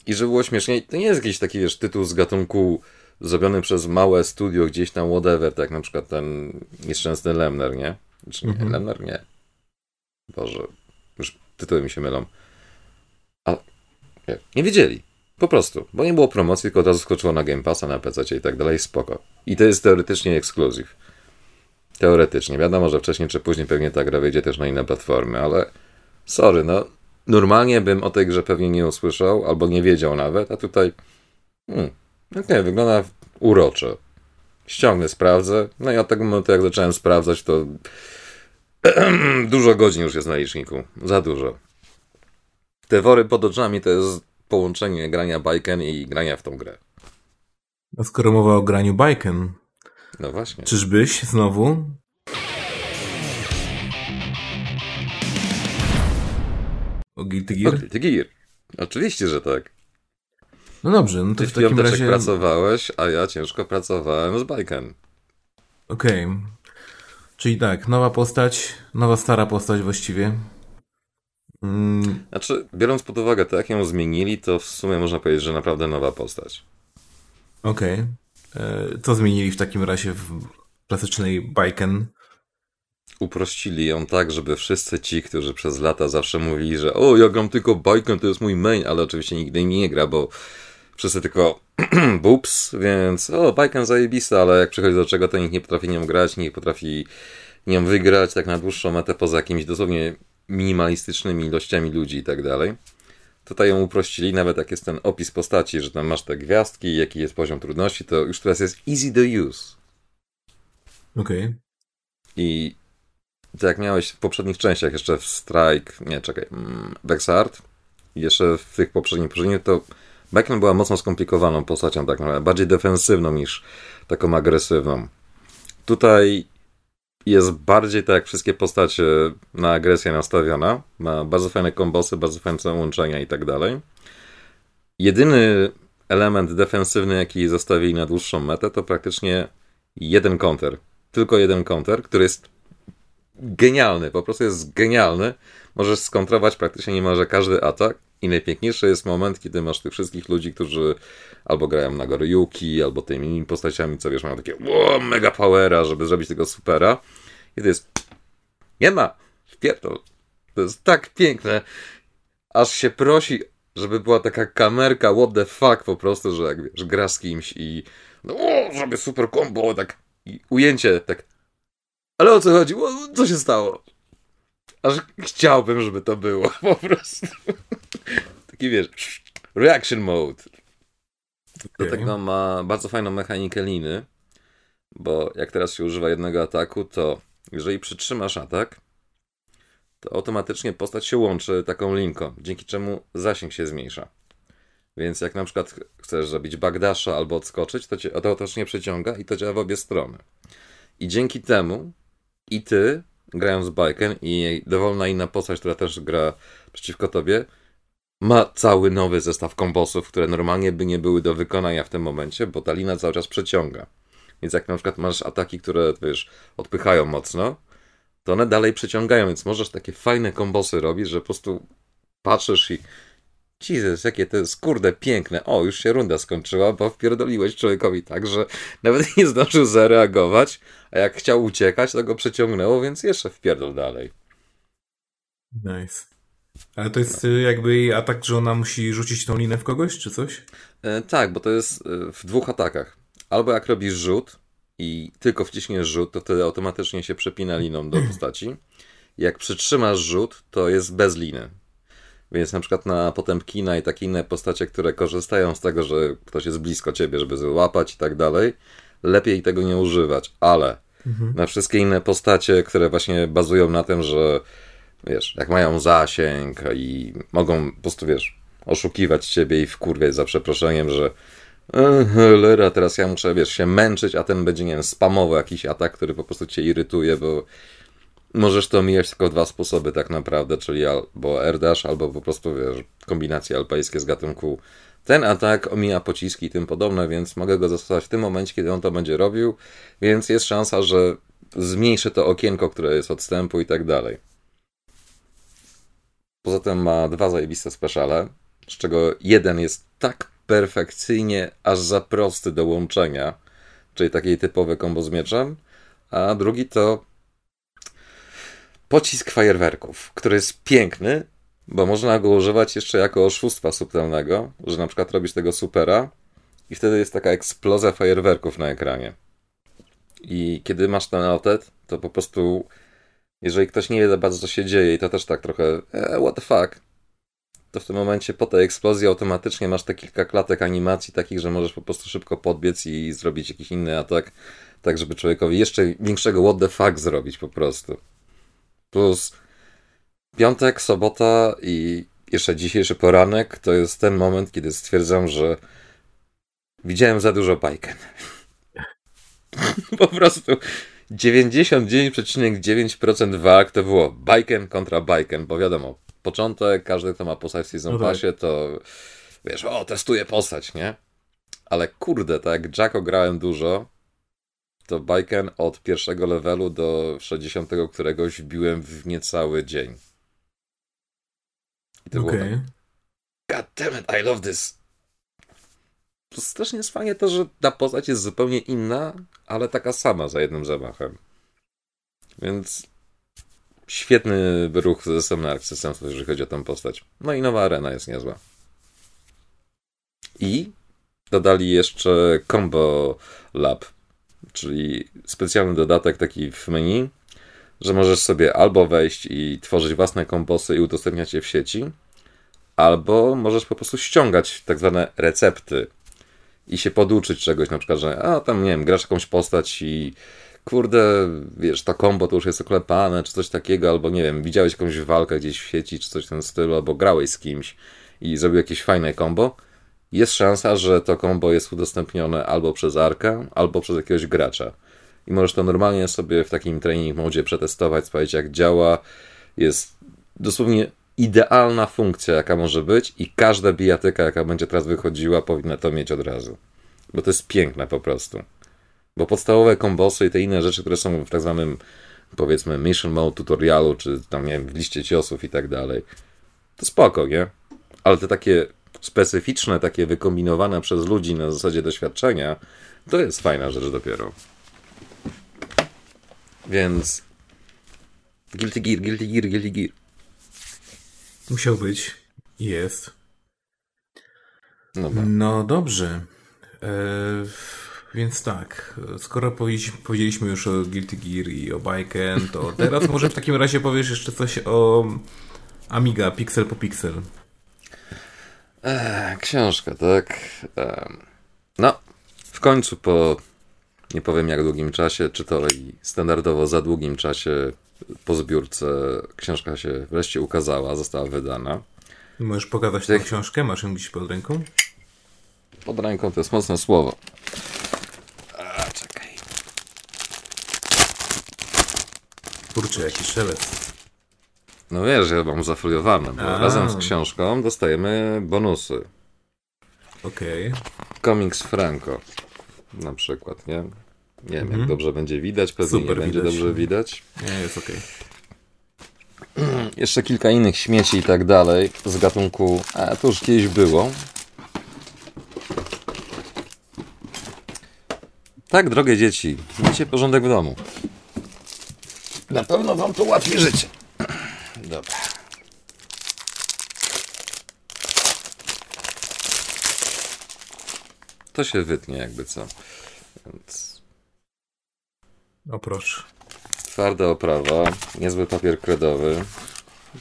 I żeby było śmiesznie, to nie jest jakiś taki, wiesz, tytuł z gatunku zrobiony przez małe studio gdzieś tam, whatever, tak na przykład ten nieszczęsny Lemner, nie? Czy nie? Mhm. Lemner? Nie. Boże, już tytuły mi się mylą. A nie, nie wiedzieli. Po prostu, bo nie było promocji, tylko od razu skoczyło na Game Passa, na PC i tak dalej, spoko. I to jest teoretycznie ekskluzyw. Teoretycznie. Wiadomo, że wcześniej czy później pewnie ta gra wyjdzie też na inne platformy, ale sorry, no normalnie bym o tej grze pewnie nie usłyszał, albo nie wiedział nawet, a tutaj hmm, okej, okay, wygląda urocze. Ściągnę, sprawdzę, no i od tego momentu jak zacząłem sprawdzać, to dużo godzin już jest na liczniku. Za dużo. Te wory pod oczami to jest połączenie grania bajken i grania w tą grę. A skoro mowa o graniu bajken, no właśnie. Czyżbyś znowu? O Guilty Gear? O Guilty Gear. Oczywiście, że tak. No dobrze, no to Ty w takim razie... pracowałeś, a ja ciężko pracowałem z bajken. Okej. Okay. Czyli tak, nowa postać, nowa stara postać właściwie. Mm. Znaczy, biorąc pod uwagę to, jak ją zmienili, to w sumie można powiedzieć, że naprawdę nowa postać. Okej. Okay. E, co zmienili w takim razie w klasycznej Bajken? Uprościli ją tak, żeby wszyscy ci, którzy przez lata zawsze mówili, że o, ja gram tylko Bajken, to jest mój main, ale oczywiście nigdy nie gra, bo wszyscy tylko boops, więc o, Bajken zajebista, ale jak przychodzi do czego, to nikt nie potrafi nią grać, nikt potrafi nią wygrać tak na dłuższą metę poza jakimiś dosłownie minimalistycznymi ilościami ludzi i tak dalej. Tutaj ją uprościli, nawet jak jest ten opis postaci, że tam masz te gwiazdki, jaki jest poziom trudności, to już teraz jest easy to use. Okej. Okay. I tak jak miałeś w poprzednich częściach, jeszcze w Strike, nie, czekaj, mm, Vexart jeszcze w tych poprzednich poprzednich, to Beckman była mocno skomplikowaną postacią, tak naprawdę, bardziej defensywną niż taką agresywną. Tutaj jest bardziej tak jak wszystkie postacie na agresję nastawiona. Ma bardzo fajne kombosy, bardzo fajne łączenia i tak dalej. Jedyny element defensywny, jaki zostawili na dłuższą metę, to praktycznie jeden counter. Tylko jeden counter, który jest genialny, po prostu jest genialny. Możesz skontrować praktycznie niemalże każdy atak. I najpiękniejszy jest moment, kiedy masz tych wszystkich ludzi, którzy albo grają na Goryuki, albo tymi postaciami, co wiesz, mają takie mega powera, żeby zrobić tego supera. I to jest nie ma, wpierdol. To jest tak piękne, aż się prosi, żeby była taka kamerka what the fuck po prostu, że jak wiesz, gra z kimś i no, żeby super combo, tak i ujęcie, tak ale o co chodzi? Co się stało? Aż chciałbym, żeby to było, po prostu. Taki wiesz, reaction mode. Do tego ma bardzo fajną mechanikę liny, bo jak teraz się używa jednego ataku, to jeżeli przytrzymasz atak, to automatycznie postać się łączy taką linką, dzięki czemu zasięg się zmniejsza. Więc jak na przykład chcesz zrobić backdasha albo odskoczyć, to cię automatycznie przyciąga i to działa w obie strony. I dzięki temu i ty, grając bajken i dowolna inna postać, która też gra przeciwko tobie, ma cały nowy zestaw kombosów, które normalnie by nie były do wykonania w tym momencie, bo ta lina cały czas przeciąga. Więc jak na przykład masz ataki, które wiesz, odpychają mocno, to one dalej przeciągają, więc możesz takie fajne kombosy robić, że po prostu patrzysz i Jesus, jakie to jest kurde piękne. O, już się runda skończyła, bo wpierdoliłeś człowiekowi tak, że nawet nie zdążył zareagować, a jak chciał uciekać, to go przeciągnęło, więc jeszcze wpierdol dalej. Nice. Ale to jest no. jakby atak, że ona musi rzucić tą linę w kogoś, czy coś? E, tak, bo to jest e, w dwóch atakach. Albo jak robisz rzut i tylko wciśniesz rzut, to wtedy automatycznie się przepina liną do postaci. Jak przytrzymasz rzut, to jest bez liny. Więc na przykład na Potępkina i takie inne postacie, które korzystają z tego, że ktoś jest blisko ciebie, żeby złapać i tak dalej, lepiej tego nie używać. Ale mhm. na wszystkie inne postacie, które właśnie bazują na tym, że wiesz, jak mają zasięg i mogą po prostu, wiesz, oszukiwać ciebie i wkurwiać za przeproszeniem, że Lera, teraz ja muszę, wiesz, się męczyć, a ten będzie, nie wiem, spamowy jakiś atak, który po prostu cię irytuje, bo możesz to omijać tylko dwa sposoby tak naprawdę, czyli albo airdash, albo po prostu, wiesz, kombinacje alpejskie z gatunku ten atak omija pociski i tym podobne, więc mogę go zastosować w tym momencie, kiedy on to będzie robił, więc jest szansa, że zmniejszy to okienko, które jest odstępu i tak dalej. Poza tym ma dwa zajebiste speciale, z czego jeden jest tak perfekcyjnie, aż za prosty do łączenia, czyli takiej typowe kombo z mieczem, a drugi to pocisk fajerwerków, który jest piękny, bo można go używać jeszcze jako oszustwa subtelnego, że na przykład robisz tego supera i wtedy jest taka eksplozja fajerwerków na ekranie. I kiedy masz ten outet, to po prostu jeżeli ktoś nie wie za bardzo co się dzieje i to też tak trochę e, what the fuck, to w tym momencie po tej eksplozji automatycznie masz te kilka klatek animacji takich, że możesz po prostu szybko podbiec i zrobić jakiś inny atak, tak żeby człowiekowi jeszcze większego what the fuck zrobić po prostu. Plus piątek, sobota i jeszcze dzisiejszy poranek to jest ten moment, kiedy stwierdzam, że widziałem za dużo bajken. po prostu 99,9% walk to było bajken kontra bajken, bo wiadomo, początek, każdy kto ma postać w Season no tak. Passie to wiesz, o, testuję postać, nie? Ale kurde, tak Jacko grałem dużo, to bajken od pierwszego levelu do 60 któregoś wbiłem w niecały dzień. I to okay. było tak, God damn it, I love this. Strasznie jest fajnie to, że ta postać jest zupełnie inna, ale taka sama za jednym zamachem. Więc świetny ruch ze strony Arc jeżeli chodzi o tę postać. No i nowa arena jest niezła. I dodali jeszcze Combo Lab, czyli specjalny dodatek taki w menu, że możesz sobie albo wejść i tworzyć własne kombosy i udostępniać je w sieci, albo możesz po prostu ściągać tak zwane recepty i się poduczyć czegoś, na przykład, że a tam nie wiem, grasz jakąś postać i kurde, wiesz, to kombo to już jest oklepane, czy coś takiego, albo nie wiem, widziałeś jakąś walkę gdzieś w sieci, czy coś w tym stylu, albo grałeś z kimś i zrobił jakieś fajne kombo, jest szansa, że to kombo jest udostępnione albo przez Arka, albo przez jakiegoś gracza. I możesz to normalnie sobie w takim training modzie przetestować, sprawdzić jak działa. Jest dosłownie idealna funkcja, jaka może być i każda bijatyka, jaka będzie teraz wychodziła, powinna to mieć od razu. Bo to jest piękne po prostu. Bo podstawowe kombosy i te inne rzeczy, które są w tak zwanym powiedzmy mission mode tutorialu, czy tam nie wiem, w liście ciosów i tak dalej, to spoko, nie? Ale te takie specyficzne, takie wykombinowane przez ludzi na zasadzie doświadczenia, to jest fajna rzecz dopiero. Więc Guilty Gear, Guilty Gear, Guilty Gear. Musiał być. Jest. No, no dobrze. E, więc tak, skoro powiedzieliśmy już o Guilty Gear i o Biken, to teraz może w takim razie powiesz jeszcze coś o Amiga, pixel po pixel. Eee, książka, tak. no, w końcu po nie powiem jak długim czasie, czy to i standardowo za długim czasie po zbiórce książka się wreszcie ukazała, została wydana. Możesz pokazać tę książkę? Masz ją gdzieś pod ręką? Pod ręką to jest mocne słowo. Kurczę, jaki szelest. No wiesz, ja mam zafoliowane, bo A. razem z książką dostajemy bonusy. Okej. Okay. Comics Franco na przykład, nie? Nie wiem, jak mhm. dobrze będzie widać, pewnie Super nie będzie widać. dobrze widać. Nie, jest okej. Okay. Jeszcze kilka innych śmieci i tak dalej z gatunku, a to już kiedyś było. Tak, drogie dzieci, macie porządek w domu. Na pewno wam to ułatwi życie. Dobra. To się wytnie jakby co. Więc... O proszę. Twarda oprawa, niezły papier kredowy.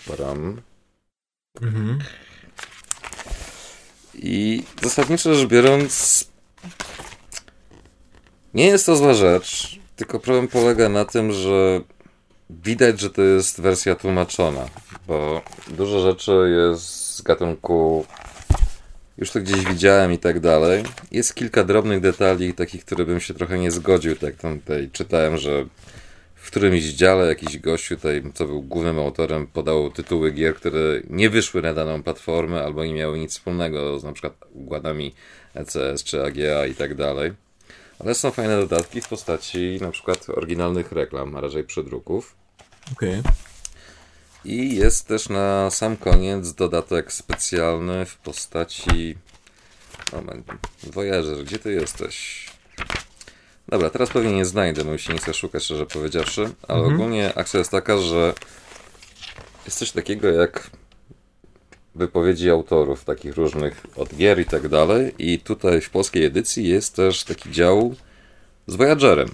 Baram. Mhm. I zasadniczo rzecz biorąc, nie jest to zła rzecz, tylko problem polega na tym, że widać, że to jest wersja tłumaczona, bo dużo rzeczy jest z gatunku już to gdzieś widziałem i tak dalej. Jest kilka drobnych detali, takich, które bym się trochę nie zgodził. Tak tam tutaj czytałem, że w którymś dziale jakiś gościu tutaj, co był głównym autorem, podał tytuły gier, które nie wyszły na daną platformę albo nie miały nic wspólnego z na przykład układami ECS czy AGA i tak dalej. Ale są fajne dodatki w postaci na przykład oryginalnych reklam, a raczej przedruków. Okej. Okay. I jest też na sam koniec dodatek specjalny w postaci. Moment, Voyager, gdzie ty jesteś? Dobra, teraz pewnie nie znajdę, bo się nie chcę szukać, szczerze powiedziawszy, ale mhm. ogólnie akcja jest taka, że jest coś takiego jak wypowiedzi autorów takich różnych od gier i tak dalej i tutaj w polskiej edycji jest też taki dział z Voyagerem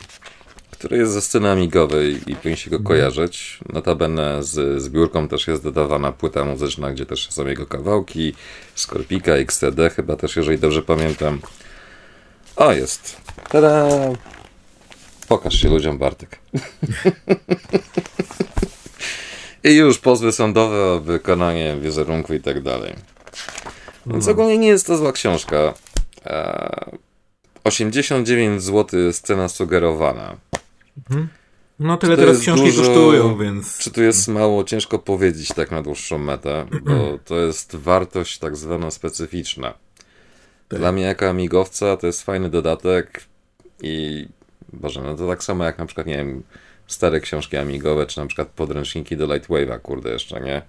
który jest ze sceny amigowej i powinien się go mhm. kojarzyć. Notabene z zbiórką też jest dodawana płyta muzyczna, gdzie też są jego kawałki, Skorpika, XTD chyba też, jeżeli dobrze pamiętam. O, jest. Tada! Pokaż się ludziom, Bartek. I już pozwy sądowe o wykonanie wizerunku i tak dalej. Więc no. ogólnie nie jest to zła książka. 89 zł cena sugerowana. Mhm. No tyle teraz książki dużo, kosztują, więc... Czy tu jest mało, ciężko powiedzieć tak na dłuższą metę, bo to jest wartość tak zwana specyficzna. Tak. Dla mnie jako amigowca to jest fajny dodatek i Boże, no to tak samo jak na przykład, nie wiem, stare książki amigowe, czy na przykład podręczniki do Lightwave'a, kurde jeszcze, nie?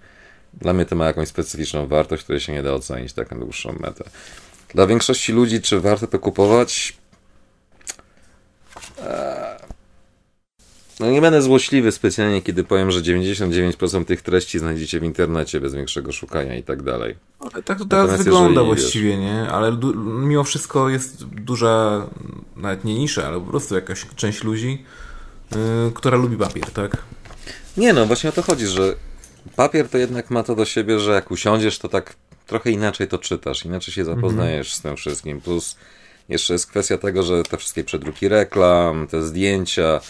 Dla mnie to ma jakąś specyficzną wartość, której się nie da ocenić tak na dłuższą metę. Dla większości ludzi, czy warto to kupować? Eee, no nie będę złośliwy specjalnie, kiedy powiem, że 99% tych treści znajdziecie w internecie bez większego szukania i tak dalej. Ale tak to teraz Natomiast wygląda właściwie, wiesz, nie? Ale mimo wszystko jest duża, nawet nie nisza, ale po prostu jakaś część ludzi, która lubi papier, tak? Nie no, właśnie o to chodzi, że papier to jednak ma to do siebie, że jak usiądziesz, to tak trochę inaczej to czytasz, inaczej się zapoznajesz mm -hmm. z tym wszystkim. Plus jeszcze jest kwestia tego, że te wszystkie przedruki reklam, te zdjęcia,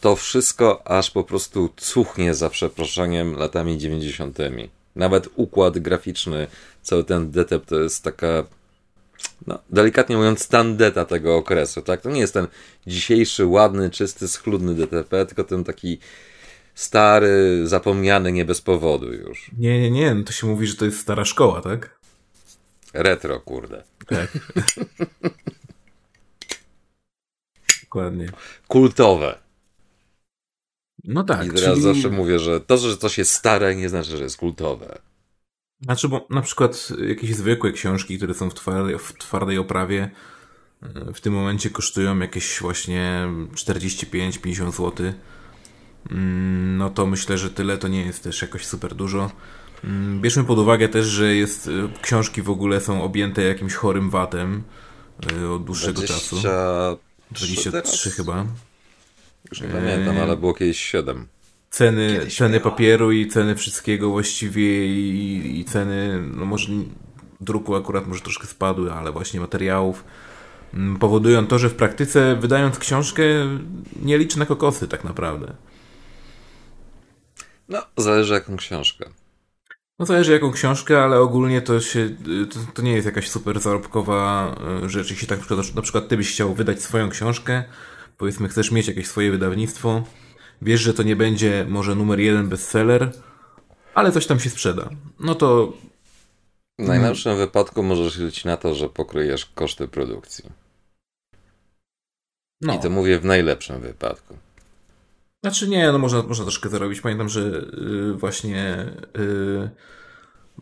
to wszystko aż po prostu cuchnie za przeproszeniem latami 90. Nawet układ graficzny, cały ten detep to jest taka, no, delikatnie mówiąc, tandeta tego okresu, tak? To nie jest ten dzisiejszy, ładny, czysty, schludny DTP, tylko ten taki stary, zapomniany nie bez powodu już. Nie, nie, nie, no to się mówi, że to jest stara szkoła, tak? Retro, kurde. Tak. Dokładnie. Kultowe. No tak. I teraz czyli... zawsze mówię, że to, że coś jest stare, nie znaczy, że jest kultowe. Znaczy, bo na przykład jakieś zwykłe książki, które są w twardej, w twardej oprawie, e, w tym momencie kosztują jakieś właśnie 45-50 zł. Mm, no to myślę, że tyle to nie jest też jakoś super dużo. Mm, bierzmy pod uwagę też, że jest, e, książki w ogóle są objęte jakimś chorym watem e, od dłuższego 20... czasu. 23 chyba. Już nie pamiętam, ale było kiedyś 7. Ceny, ceny papieru i ceny wszystkiego właściwie i, i ceny, no może druku akurat może troszkę spadły, ale właśnie materiałów mm, powodują to, że w praktyce wydając książkę nie liczy na kokosy tak naprawdę. No, zależy jaką książkę. No zależy jaką książkę, ale ogólnie to się, to, to nie jest jakaś super zarobkowa e, rzecz. Jeśli tak na przykład, na przykład ty byś chciał wydać swoją książkę, powiedzmy chcesz mieć jakieś swoje wydawnictwo, wiesz, że to nie będzie może numer jeden bestseller, ale coś tam się sprzeda. No to... W najlepszym hmm. wypadku możesz liczyć na to, że pokryjesz koszty produkcji. No. I to mówię w najlepszym wypadku. Znaczy nie, no można, można troszkę zarobić. Pamiętam, że yy, właśnie yy,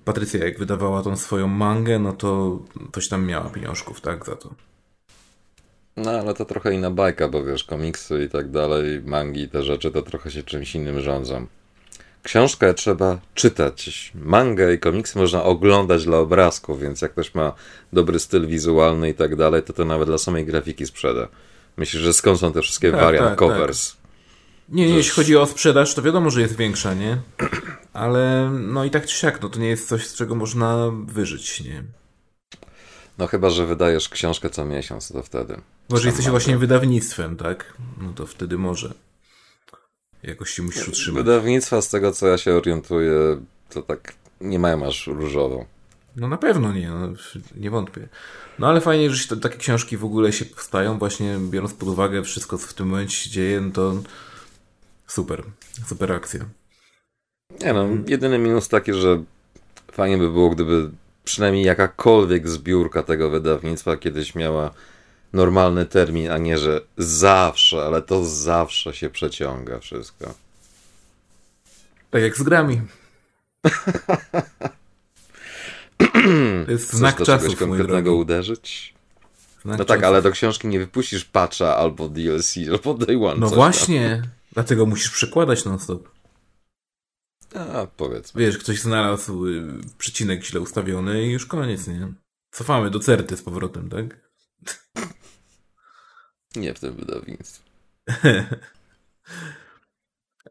Patrycja jak wydawała tą swoją mangę, no to coś tam miała pieniążków, tak, za to. No ale to trochę inna bajka, bo wiesz, komiksy i tak dalej, mangi, te rzeczy to trochę się czymś innym rządzą. Książkę trzeba czytać. Mangę i komiksy można oglądać dla obrazków, więc jak ktoś ma dobry styl wizualny i tak dalej, to to nawet dla samej grafiki sprzeda. Myślisz, że skąd są te wszystkie tak, variant tak, covers? Tak. Nie, nie, jeśli chodzi o sprzedaż, to wiadomo, że jest większa, nie? Ale no i tak czy siak, no to nie jest coś, z czego można wyżyć, nie? No chyba, że wydajesz książkę co miesiąc, to wtedy. Może jesteś właśnie wydawnictwem, tak? No to wtedy może. Jakoś się musisz utrzymać. Wydawnictwa, z tego co ja się orientuję, to tak nie mają aż różową. No na pewno nie, no, nie wątpię. No ale fajnie, że się takie książki w ogóle się powstają, właśnie biorąc pod uwagę wszystko, co w tym momencie się dzieje, no to super, super akcja. Nie no, jedyny minus taki, że fajnie by było, gdyby przynajmniej jakakolwiek zbiórka tego wydawnictwa kiedyś miała normalny termin, a nie, że zawsze, ale to zawsze się przeciąga wszystko. Tak jak z grami. to jest znak Chcesz czasu. konkretnego uderzyć? Znak no tak, ale do książki nie wypuścisz patcha albo DLC, albo day one. No właśnie, tam. dlatego musisz przekładać non-stop. A, powiedzmy. Wiesz, ktoś znalazł y, przecinek źle ustawiony i już koniec, nie? Cofamy do certy z powrotem, tak? Nie w tym wydawnictwie.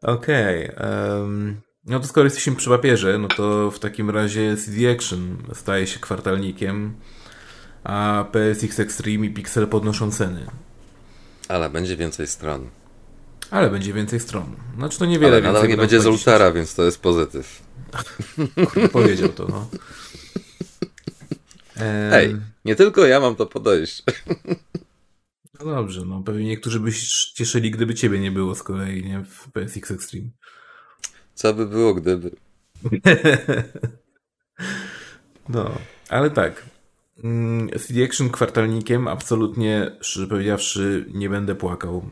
Okej. Okay, um, no to skoro jesteśmy przy papierze, no to w takim razie CD Action staje się kwartalnikiem, a PSX Extreme i Pixel podnoszą ceny. Ale będzie więcej stron. Ale będzie więcej stron. Znaczy to niewiele Ale więcej. nie będzie z Ultara, więc to jest pozytyw. Kurde, powiedział to, no. Hej, nie tylko ja mam to podejść. No dobrze, no pewnie niektórzy by się cieszyli, gdyby ciebie nie było z kolei, nie? W PSX Extreme. Co by było, gdyby? no, ale tak. Mm, CD Action kwartalnikiem absolutnie, szczerze powiedziawszy, nie będę płakał.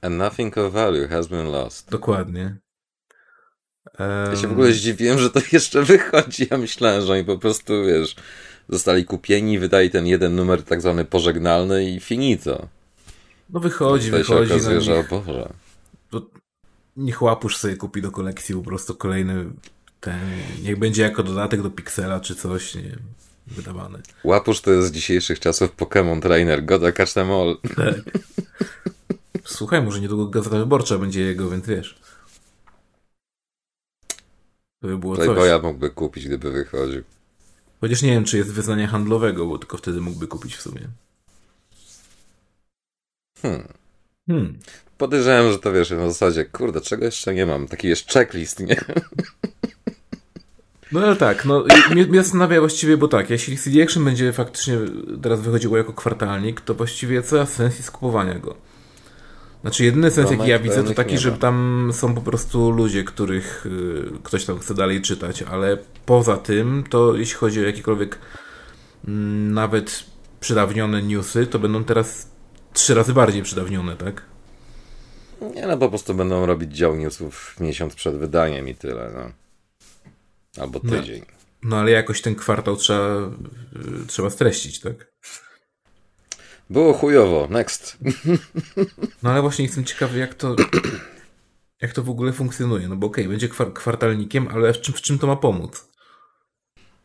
And nothing of value has been lost. Dokładnie. Ja się w ogóle zdziwiłem, że to jeszcze wychodzi. Ja myślałem, że oni po prostu, wiesz, zostali kupieni, wydali ten jeden numer tak zwany pożegnalny i finito. No wychodzi, Tutaj wychodzi. się okazuje, że o Boże. To niech łapusz sobie kupi do kolekcji po prostu kolejny ten, niech będzie jako dodatek do Pixela czy coś, nie wiem, wydawane. Łapusz to jest z dzisiejszych czasów Pokémon Trainer, goda catch them all. Tak. Słuchaj, może niedługo Gazeta Wyborcza będzie jego, więc wiesz. To by było Playboya coś. mógłby kupić, gdyby wychodził. Chociaż nie wiem, czy jest wyznania handlowego, bo tylko wtedy mógłby kupić w sumie. Hmm. hmm. Podejrzewam, że to wiesz, na zasadzie, kurde, czego jeszcze nie mam? Taki jest checklist, nie? No ale tak, no mnie, mnie zastanawia właściwie, bo tak, jeśli CD Action będzie faktycznie teraz wychodziło jako kwartalnik, to właściwie co sens jest kupowania go? Znaczy jedyny sens jaki ja widzę to taki, że tam są po prostu ludzie, których y, ktoś tam chce dalej czytać, ale poza tym to jeśli chodzi o jakiekolwiek mm, nawet przydawnione newsy, to będą teraz trzy razy bardziej przydawnione, tak? Nie, no po prostu będą robić dział newsów miesiąc przed wydaniem i tyle, no. Albo no. tydzień. No, no ale jakoś ten kwartał trzeba, y, trzeba streścić, tak? Było chujowo, next. No ale właśnie jestem ciekawy, jak to, jak to w ogóle funkcjonuje. No bo okej, okay, będzie kwar kwartalnikiem, ale w czym, w czym to ma pomóc?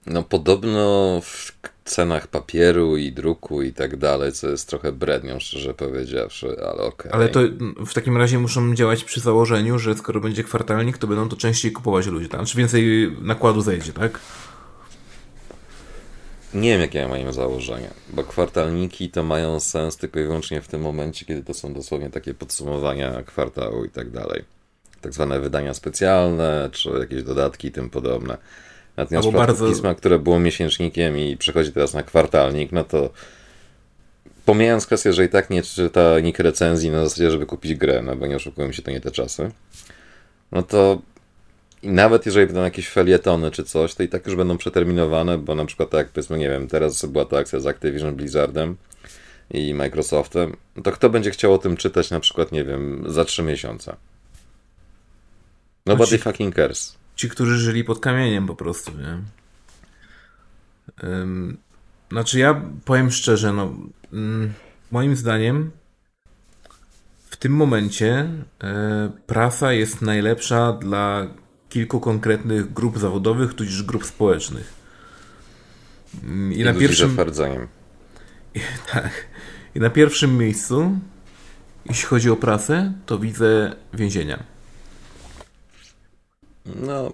No podobno w cenach papieru i druku i tak dalej, co jest trochę brednią, szczerze powiedziawszy, ale okej. Okay. Ale to w takim razie muszą działać przy założeniu, że skoro będzie kwartalnik, to będą to częściej kupować ludzie, tak? Czy więcej nakładu zejdzie, tak? Nie wiem, jakie mają założenia, bo kwartalniki to mają sens tylko i wyłącznie w tym momencie, kiedy to są dosłownie takie podsumowania kwartału i tak dalej. Tak zwane wydania specjalne, czy jakieś dodatki i tym podobne. Natomiast bardzo... pisma, które było miesięcznikiem i przechodzi teraz na kwartalnik, no to pomijając kwestię, że i tak nie czyta nikt recenzji na zasadzie, żeby kupić grę, no bo nie oszukujmy się, to nie te czasy, no to i nawet jeżeli będą jakieś felietony czy coś, to i tak już będą przeterminowane, bo na przykład tak powiedzmy, nie wiem, teraz była to akcja z Activision Blizzardem i Microsoftem, to kto będzie chciał o tym czytać na przykład, nie wiem, za trzy miesiące? Nobody ci, fucking cares. Ci, którzy żyli pod kamieniem po prostu, nie? Um, znaczy ja powiem szczerze, no um, moim zdaniem w tym momencie e, prasa jest najlepsza dla kilku konkretnych grup zawodowych, tudzież grup społecznych. I, I na pierwszym. I, tak. I na pierwszym miejscu, jeśli chodzi o prasę, to widzę więzienia. No,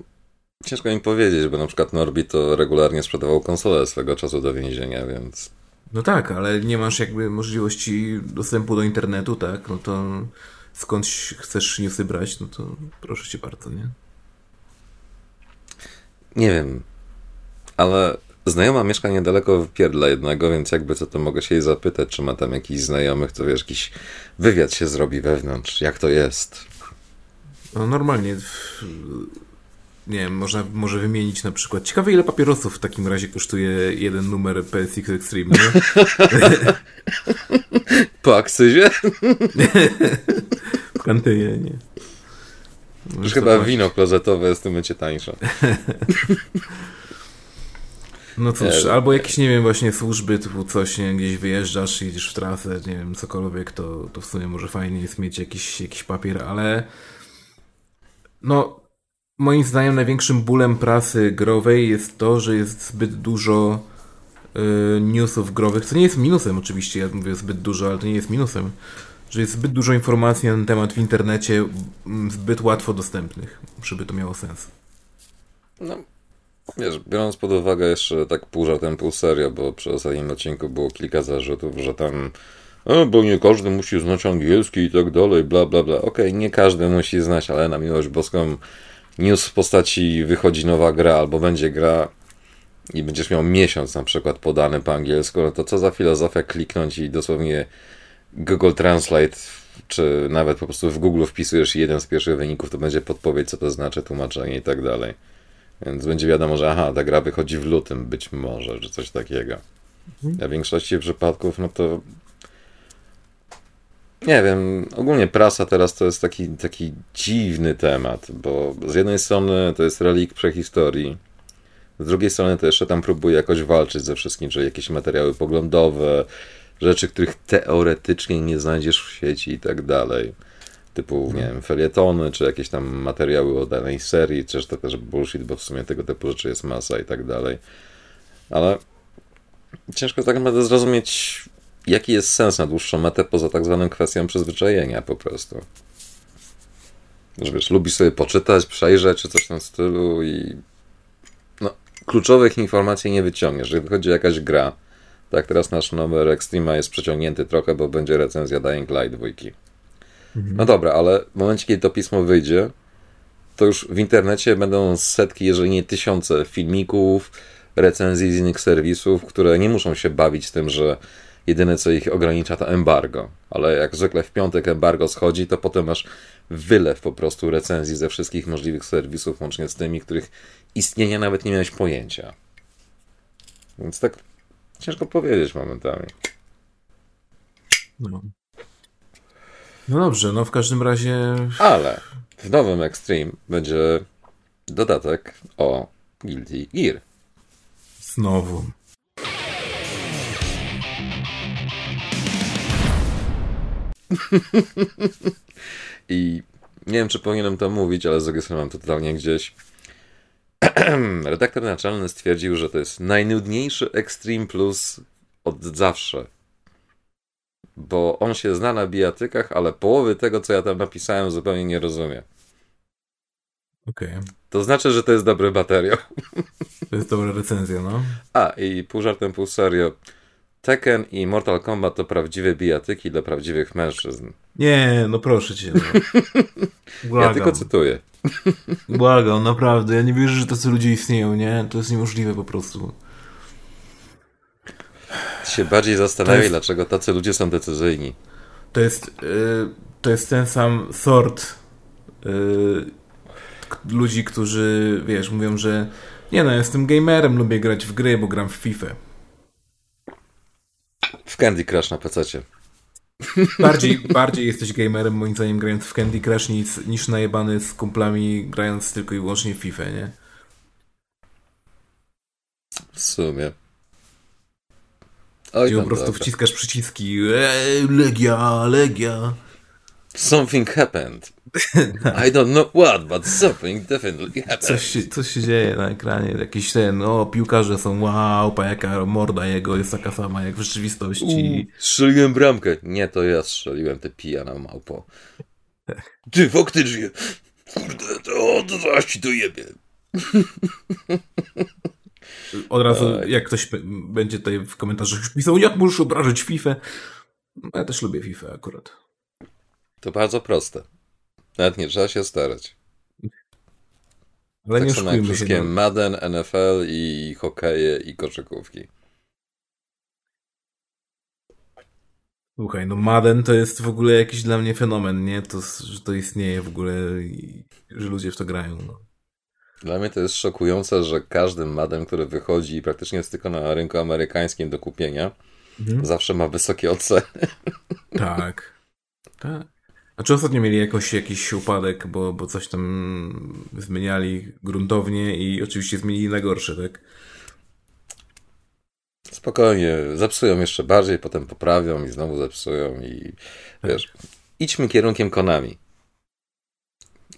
ciężko mi powiedzieć, bo na przykład Norbi to regularnie sprzedawał konsolę swego czasu do więzienia, więc. No tak, ale nie masz jakby możliwości dostępu do internetu, tak? No to skąd chcesz newsy brać, no to proszę cię bardzo, nie? Nie wiem, ale znajoma mieszka niedaleko w Pierdla jednego, więc jakby co to mogę się jej zapytać, czy ma tam jakiś znajomych, to wiesz, jakiś wywiad się zrobi wewnątrz, jak to jest. No normalnie, nie wiem, można, może wymienić na przykład. Ciekawe, ile papierosów w takim razie kosztuje jeden numer PSX Extreme, nie? po akcyzie? w kantynie, nie. Już chyba wino klozetowe jest w tym momencie tańsze. No cóż, albo jakieś, nie wiem, właśnie służby, typu coś, nie gdzieś wyjeżdżasz, jedziesz w trasę, nie wiem, cokolwiek, to, to w sumie może fajnie jest mieć jakiś, jakiś papier, ale no, moim zdaniem największym bólem prasy growej jest to, że jest zbyt dużo y, newsów growych, co nie jest minusem oczywiście, ja mówię zbyt dużo, ale to nie jest minusem, że jest zbyt dużo informacji na ten temat w internecie, zbyt łatwo dostępnych, żeby to miało sens. No, wiesz, biorąc pod uwagę jeszcze tak pół żartem, pół serio, bo przy ostatnim odcinku było kilka zarzutów, że tam a, bo nie każdy musi znać angielski i tak dalej, bla, bla, bla. Okej, okay, nie każdy musi znać, ale na miłość boską news w postaci wychodzi nowa gra albo będzie gra i będziesz miał miesiąc na przykład podany po angielsku, no to co za filozofia kliknąć i dosłownie Google Translate czy nawet po prostu w Google wpisujesz jeden z pierwszych wyników, to będzie podpowiedź, co to znaczy, tłumaczenie i tak dalej. Więc będzie wiadomo, że aha, ta gra wychodzi w lutym, być może, że coś takiego. Mhm. A w większości przypadków, no to nie wiem, ogólnie prasa teraz to jest taki, taki dziwny temat, bo z jednej strony to jest relik prehistorii, z drugiej strony to jeszcze tam próbuje jakoś walczyć ze wszystkim, że jakieś materiały poglądowe, rzeczy, których teoretycznie nie znajdziesz w sieci i tak dalej. Typu, nie wiem, felietony, czy jakieś tam materiały o danej serii, czy to też bullshit, bo w sumie tego typu rzeczy jest masa i tak dalej. Ale ciężko tak naprawdę zrozumieć, jaki jest sens na dłuższą metę poza tak zwaną kwestią przyzwyczajenia po prostu. Że wiesz, lubi sobie poczytać, przejrzeć, czy coś w tym stylu i no, kluczowych informacji nie wyciągniesz. Jeżeli wychodzi jakaś gra, tak teraz nasz numer Extrema jest przeciągnięty trochę, bo będzie recenzja Dying Light 2. Mhm. No dobra, ale w momencie, kiedy to pismo wyjdzie, to już w internecie będą setki, jeżeli nie tysiące filmików, recenzji z innych serwisów, które nie muszą się bawić tym, że jedyne co ich ogranicza to embargo. Ale jak zwykle w piątek embargo schodzi, to potem masz wylew po prostu recenzji ze wszystkich możliwych serwisów, łącznie z tymi, których istnienia nawet nie miałeś pojęcia. Więc tak ciężko powiedzieć momentami. No. No dobrze, no w każdym razie. Ale w nowym Extreme będzie dodatek o Guilty Gear. Znowu. I nie wiem, czy powinienem to mówić, ale zarejestrowałem to totalnie gdzieś. Redaktor naczelny stwierdził, że to jest najnudniejszy Extreme Plus od zawsze. Bo on się zna na bijatykach, ale połowy tego, co ja tam napisałem, zupełnie nie rozumie. Okej. Okay. To znaczy, że to jest dobry materiał. To jest dobra recenzja, no. A, i pół żartem, pół serio. Tekken i Mortal Kombat to prawdziwe bijatyki dla prawdziwych mężczyzn. Nie, no proszę cię. No. ja tylko cytuję. Błagam, naprawdę. Ja nie wierzę, że tacy ludzie istnieją, nie? To jest niemożliwe po prostu. się bardziej zastanawiaj, jest... dlaczego tacy ludzie są decyzyjni. To jest, yy, to jest ten sam sort yy, ludzi, którzy, wiesz, mówią, że nie no, jestem gamerem, lubię grać w gry, bo gram w FIFA. W Candy Crush na PC. Bardziej, bardziej jesteś gamerem, moim zdaniem, grając w Candy Crush niż, niż najebany z kumplami, grając tylko i wyłącznie w FIFA, nie? W sumie. Oj, Gdzie po prostu dobra. wciskasz przyciski. Eee, legia, legia. Something happened. I don't know what, but something definitely happened. Coś się, coś się dzieje na ekranie. Jakiś ten, o, piłkarze są, wow, pa jaka morda jego jest taka sama jak w rzeczywistości. U, strzeliłem bramkę. Nie, to ja strzeliłem, te pijana małpo. Ty, faktycznie. Kurde, to, to zaraz ci to jebie. Od razu, tak. jak ktoś będzie tutaj w komentarzach pisał, jak możesz obrażać FIFA? Ja też lubię FIFA akurat. To bardzo proste. Nawet nie trzeba się starać. Ale tak nie samo jak wszystkie no. Madden, NFL i hokeje i koszykówki. Słuchaj, no Madden to jest w ogóle jakiś dla mnie fenomen, nie? To, że to istnieje w ogóle i że ludzie w to grają. No. Dla mnie to jest szokujące, że każdy Madden, który wychodzi praktycznie jest tylko na rynku amerykańskim do kupienia, mhm. zawsze ma wysokie oceny. Tak. Tak. A czy ostatnio mieli jakoś, jakiś upadek, bo, bo coś tam zmieniali gruntownie i oczywiście zmienili na gorsze, tak? Spokojnie, zepsują jeszcze bardziej, potem poprawią i znowu zepsują i wiesz, idźmy kierunkiem Konami.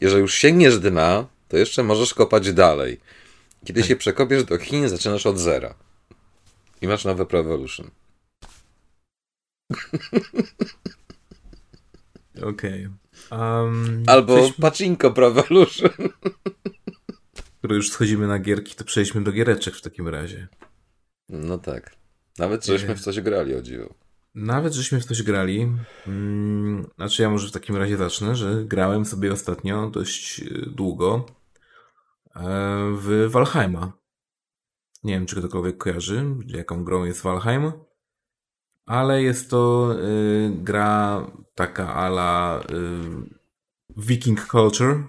Jeżeli już sięgniesz dna, to jeszcze możesz kopać dalej. Kiedy tak. się przekopiesz do Chin, zaczynasz od zera. I masz nowe Pro Evolution. Okej. Okay. Um, Albo przejdźmy... Pachinko Pro Evolution. Skoro już schodzimy na gierki, to przejdźmy do giereczek w takim razie. No tak. Nawet żeśmy w coś grali, o dziwo. Nawet żeśmy w coś grali. Hmm, znaczy ja może w takim razie zacznę, że grałem sobie ostatnio dość e, długo e, w Valheima. Nie wiem, czy ktokolwiek kojarzy, jaką grą jest Valheim, ale jest to y, gra taka ala y, Viking Culture,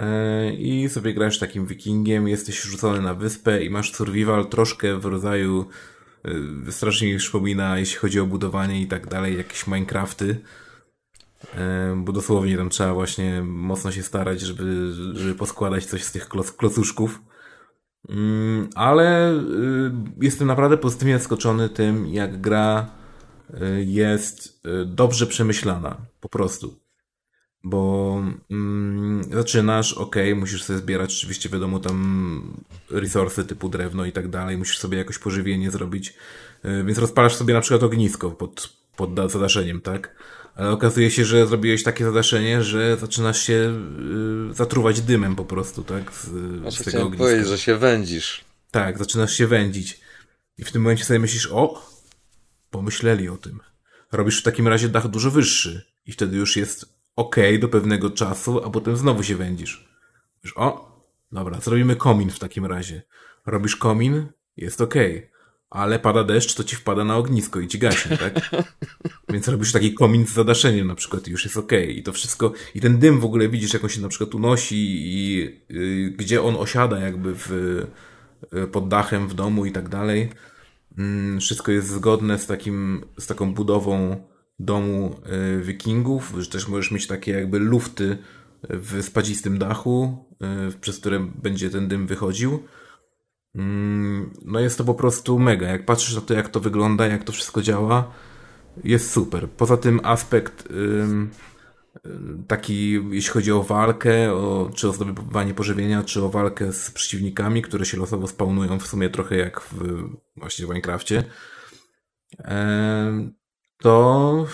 y, i sobie grasz takim wikingiem, jesteś rzucony na wyspę i masz survival troszkę w rodzaju y, strasznie mi przypomina, jeśli chodzi o budowanie i tak dalej, jakieś Minecrafty. Y, bo dosłownie tam trzeba właśnie mocno się starać, żeby, żeby poskładać coś z tych kloc, klocuszków. Mm, ale y, jestem naprawdę pozytywnie zaskoczony tym, jak gra y, jest y, dobrze przemyślana, po prostu. Bo mm, zaczynasz, ok, musisz sobie zbierać oczywiście wiadomo tam resursy typu drewno i tak dalej, musisz sobie jakoś pożywienie zrobić, więc rozpalasz sobie na przykład ognisko pod, pod zadaszeniem, tak? Ale okazuje się, że zrobiłeś takie zadaszenie, że zaczynasz się y, zatruwać dymem po prostu, tak? Z, znaczy, z tego ogniska. powiedzieć, że się wędzisz. Tak, zaczynasz się wędzić. I w tym momencie sobie myślisz, o, pomyśleli o tym. Robisz w takim razie dach dużo wyższy. I wtedy już jest ok do pewnego czasu, a potem znowu się wędzisz. Mówisz, o, dobra, zrobimy komin w takim razie. Robisz komin, jest ok ale pada deszcz, to ci wpada na ognisko i ci gaśnie, tak? Więc robisz taki komin z zadaszeniem na przykład i już jest. Okay. I to wszystko, i ten dym w ogóle widzisz, jak on się na przykład unosi i y, gdzie on osiada jakby w, y, pod dachem w domu i tak dalej. Mm, wszystko jest zgodne z takim, z taką budową domu y, wikingów, że też możesz mieć takie jakby lufty w spadzistym dachu, przez które będzie ten dym wychodził. Mm, no jest to po prostu mega. Jak patrzysz na to, jak to wygląda, jak to wszystko działa, jest super. Poza tym aspekt taki, jeśli chodzi o walkę, o, czy o zdobywanie pożywienia, czy o walkę z przeciwnikami, które się losowo spawnują w sumie trochę jak w, właśnie w Minecrafcie, to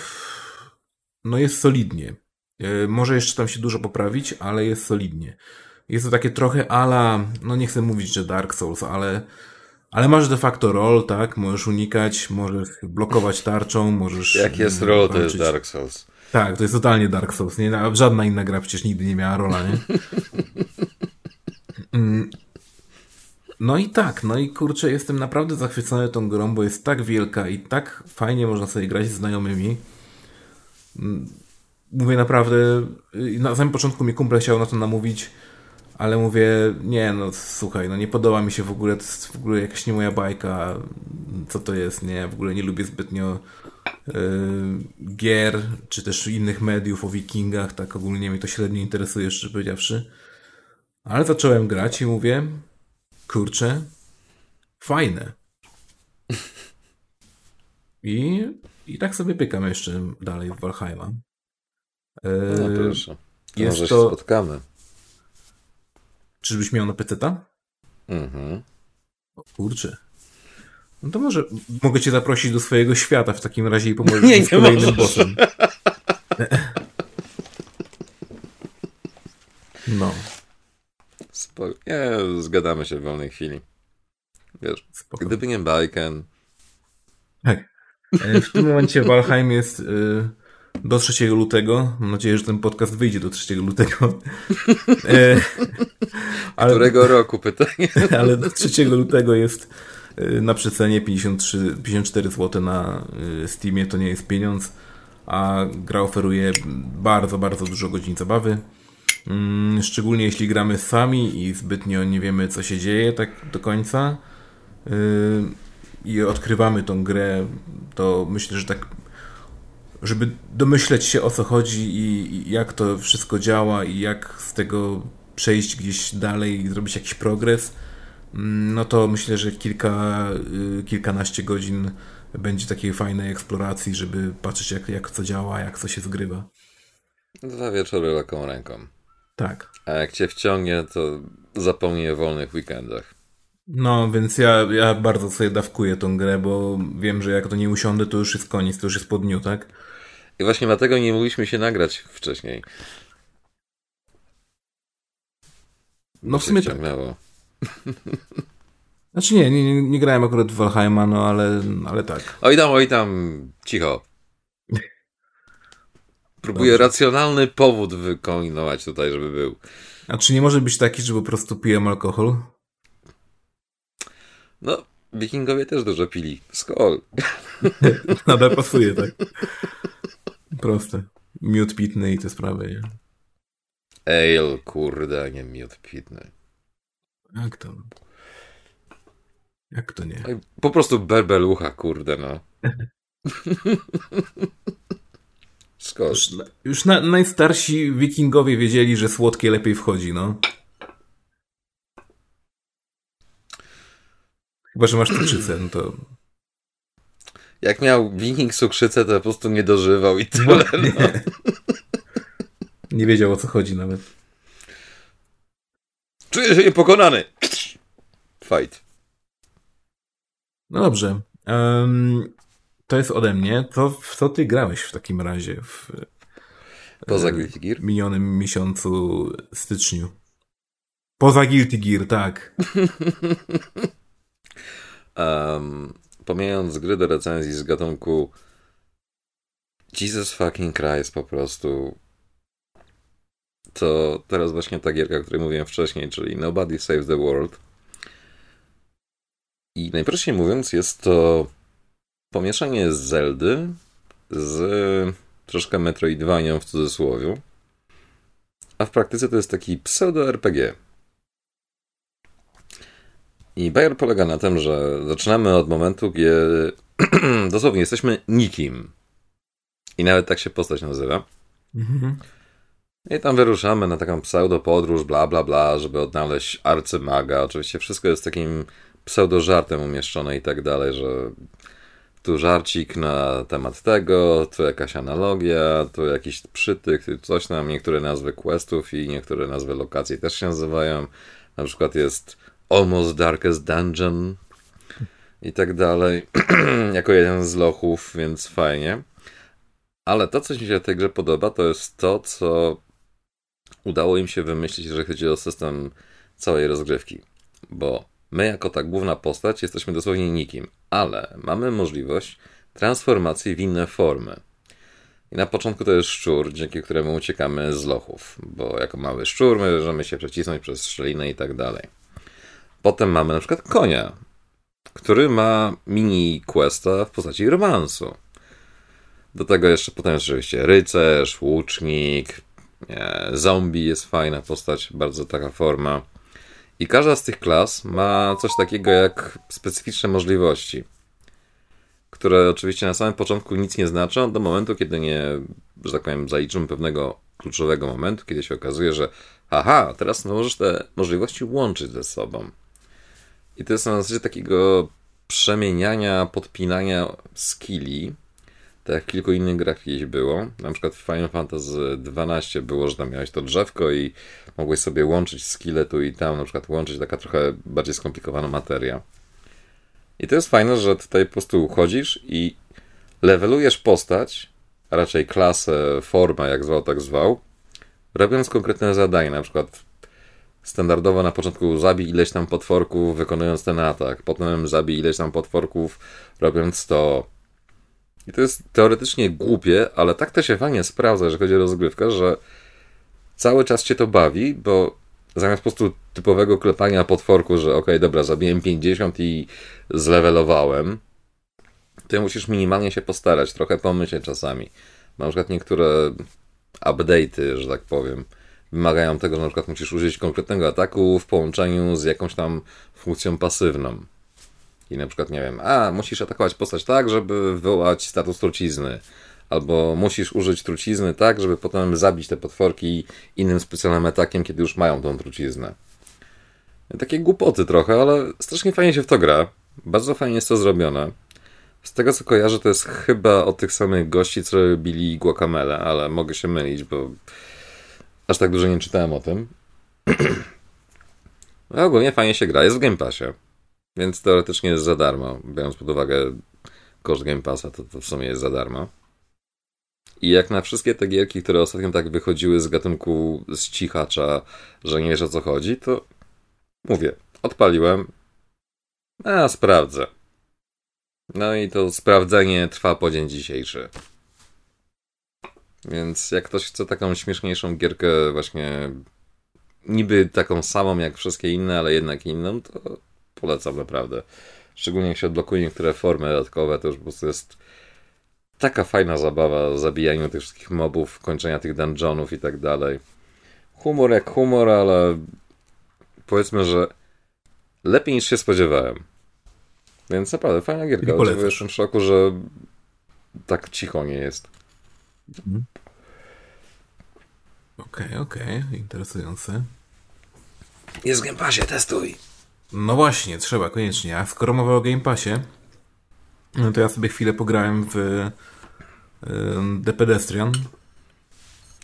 no jest solidnie. E, może jeszcze tam się dużo poprawić, ale jest solidnie. Jest to takie trochę ala, no nie chcę mówić, że Dark Souls, ale, ale masz de facto roll, tak? Możesz unikać, możesz blokować tarczą, możesz... Jak jest roll, to jest Dark Souls. Tak, to jest totalnie Dark Souls. Nie? Żadna inna gra przecież nigdy nie miała rola, nie? Mm. No i tak, no i kurczę, jestem naprawdę zachwycony tą grą, bo jest tak wielka i tak fajnie można sobie grać z znajomymi. Mm. Mówię naprawdę, na samym początku mi kumple chciał na to namówić, ale mówię, nie no słuchaj, no nie podoba mi się w ogóle, to jest w ogóle jakaś nie moja bajka, co to jest, nie, w ogóle nie lubię zbytnio gier, czy też innych mediów o wikingach, tak ogólnie mnie to średnio interesuje, szczerze powiedziawszy. Ale zacząłem grać i mówię, kurczę, fajne. I, i tak sobie pykam jeszcze dalej w Valheima. Yy, no proszę. To jest może to... się spotkamy. Czyżbyś miał na PC-ta? Mhm. O kurczę. No to może mogę cię zaprosić do swojego świata w takim razie i pomożesz nie, z kolejnym bossem. No. Spoko. Nie, zgadamy się w wolnej chwili. Wiesz, Spoko. gdyby nie Bajken. Tak. E, w tym momencie Valheim jest... Y do 3 lutego. Mam nadzieję, że ten podcast wyjdzie do 3 lutego. e, ale, Którego roku pytanie? ale do 3 lutego jest e, na przecenie 53, 54 zł na e, Steamie. To nie jest pieniądz, a gra oferuje bardzo, bardzo dużo godzin zabawy. Mm, szczególnie jeśli gramy sami i zbytnio nie wiemy, co się dzieje tak do końca. E, I odkrywamy tą grę, to myślę, że tak żeby domyśleć się o co chodzi i, jak to wszystko działa i jak z tego przejść gdzieś dalej i zrobić jakiś progres, no to myślę, że kilka, y, kilkanaście godzin będzie takiej fajnej eksploracji, żeby patrzeć jak, jak co działa, jak co się zgrywa. Dwa wieczory lekką ręką. Tak. A jak cię wciągnie, to zapomnij o wolnych weekendach. No, więc ja, ja bardzo sobie dawkuję tą grę, bo wiem, że jak to nie usiądę, to już jest koniec, to już jest po dniu, tak? I właśnie dlatego nie mogliśmy się nagrać wcześniej. No w sumie tak. Znaczy nie, nie, nie grałem akurat w Valheima, no ale, ale tak. Oj tam, oj tam, cicho. Próbuję Dobrze. racjonalny powód wykombinować tutaj, żeby był. A czy nie może być taki, że po prostu piję alkohol? No, wikingowie też dużo pili. Skol. Nadal pasuje, tak. Proste. Miód pitny i te sprawy, nie? Ale, kurde, nie miód pitny. Jak to? Jak to nie? Po prostu berbelucha, kurde, no. Skąd? Już, już na, najstarsi wikingowie wiedzieli, że słodkie lepiej wchodzi, no. Chyba, że masz cukrzycę, no to... Jak miał wiking cukrzycę, to po prostu nie dożywał i tyle. No, nie. No. nie wiedział, o co chodzi nawet. Czuję się niepokonany. Fight. No dobrze. Um, to jest ode mnie. To w co ty grałeś w takim razie w Poza Guilty Gear? minionym miesiącu styczniu? Poza Guilty Gear, tak. um, pomijając gry do recenzji z gatunku Jesus fucking Christ po prostu to teraz właśnie ta gierka, o której mówiłem wcześniej, czyli Nobody Saves the World. I najprościej mówiąc, jest to pomieszanie z Zeldy z troszkę Metroidvanią w cudzysłowie. A w praktyce to jest taki pseudo-RPG. I Bayer polega na tym, że zaczynamy od momentu, gdzie dosłownie jesteśmy nikim. I nawet tak się postać nazywa. Mhm. I tam wyruszamy na taką pseudo-podróż, bla, bla, bla, żeby odnaleźć arcymaga. Oczywiście wszystko jest takim pseudo-żartem umieszczone i tak dalej, że tu żarcik na temat tego, tu jakaś analogia, tu jakiś przytyk, coś tam, niektóre nazwy questów i niektóre nazwy lokacji też się nazywają. Na przykład jest Almost Darkest Dungeon i tak dalej, jako jeden z lochów, więc fajnie. Ale to, co mi się w tej grze podoba, to jest to, co udało im się wymyślić, jeżeli chodzi o system całej rozgrywki. Bo my, jako ta główna postać, jesteśmy dosłownie nikim, ale mamy możliwość transformacji w inne formy. I na początku to jest szczur, dzięki któremu uciekamy z lochów, bo jako mały szczur możemy się przecisnąć przez szczelinę i tak dalej. Potem mamy na przykład konia, który ma mini questa w postaci romansu. Do tego jeszcze potem oczywiście rycerz, łucznik, zombie jest fajna postać, bardzo taka forma. I każda z tych klas ma coś takiego jak specyficzne możliwości, które oczywiście na samym początku nic nie znaczą, do momentu, kiedy nie, że tak powiem, zaliczymy pewnego kluczowego momentu, kiedy się okazuje, że aha, teraz możesz te możliwości łączyć ze sobą. I to jest na zasadzie takiego przemieniania, podpinania skilli, tak jak w kilku innych grach kiedyś było. Na przykład w Final Fantasy XII było, że tam miałeś to drzewko i mogłeś sobie łączyć skille tu i tam, na przykład łączyć taka trochę bardziej skomplikowana materia. I to jest fajne, że tutaj po prostu chodzisz i levelujesz postać, a raczej klasę, formę, jak zwał, tak zwał, robiąc konkretne zadanie, na przykład standardowo na początku zabij ileś tam potworków, wykonując ten atak, potem zabij ileś tam potworków, robiąc to, i to jest teoretycznie głupie, ale tak to się fajnie sprawdza, że chodzi o rozgrywkę, że cały czas cię to bawi, bo zamiast po prostu typowego klepania potworku, że ok, dobra, zabiłem 50 i zlewelowałem, to musisz minimalnie się postarać, trochę pomyśleć czasami. Na przykład niektóre update'y, że tak powiem, wymagają tego, że na przykład musisz użyć konkretnego ataku w połączeniu z jakąś tam funkcją pasywną. I na przykład, nie wiem, a musisz atakować postać tak, żeby wywołać status trucizny. Albo musisz użyć trucizny tak, żeby potem zabić te potworki innym specjalnym atakiem, kiedy już mają tą truciznę. Takie głupoty trochę, ale strasznie fajnie się w to gra. Bardzo fajnie jest to zrobione. Z tego co kojarzę, to jest chyba od tych samych gości, co robili Guacamele, ale mogę się mylić, bo aż tak dużo nie czytałem o tym. No, ogólnie fajnie się gra, jest w Game Passie. Więc teoretycznie jest za darmo. Biorąc pod uwagę koszt Game Passa, to, to w sumie jest za darmo. I jak na wszystkie te gierki, które ostatnio tak wychodziły z gatunku z cichacza, że nie wiesz o co chodzi, to mówię, odpaliłem, a sprawdzę. No i to sprawdzenie trwa po dzień dzisiejszy. Więc jak ktoś chce taką śmieszniejszą gierkę, właśnie niby taką samą jak wszystkie inne, ale jednak inną, to polecam naprawdę. Szczególnie jak się odblokuje niektóre formy dodatkowe, to już po prostu jest taka fajna zabawa zabijaniu tych wszystkich mobów, kończenia tych dungeonów i tak dalej. Humor jak humor, ale powiedzmy, że lepiej niż się spodziewałem. Więc naprawdę fajna gierka. Jestem w szoku, że tak cicho nie jest. Mhm. Okej, okay, okej, okay. interesujące. Jest w Game Passie, testuj. No właśnie, trzeba koniecznie. A skoro mowa o Game Passie, no to ja sobie chwilę pograłem w y, The Pedestrian.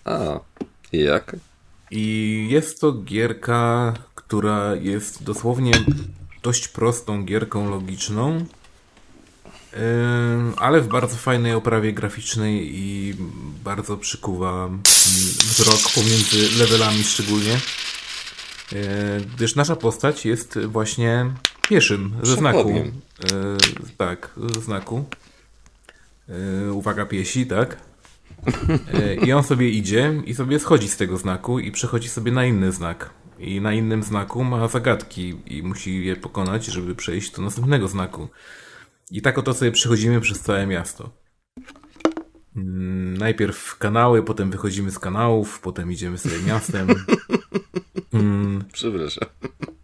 A, jak? I jest to gierka, która jest dosłownie dość prostą gierką logiczną, ale w bardzo fajnej oprawie graficznej i bardzo przykuwa wzrok pomiędzy levelami szczególnie. Gdyż nasza postać jest właśnie pieszym ze znaku. Tak, ze znaku. Uwaga piesi, tak? I on sobie idzie i sobie schodzi z tego znaku i przechodzi sobie na inny znak. I na innym znaku ma zagadki i musi je pokonać, żeby przejść do następnego znaku. I tak oto sobie przechodzimy przez całe miasto. Mm, najpierw kanały, potem wychodzimy z kanałów, potem idziemy sobie miastem. Mm. Przepraszam.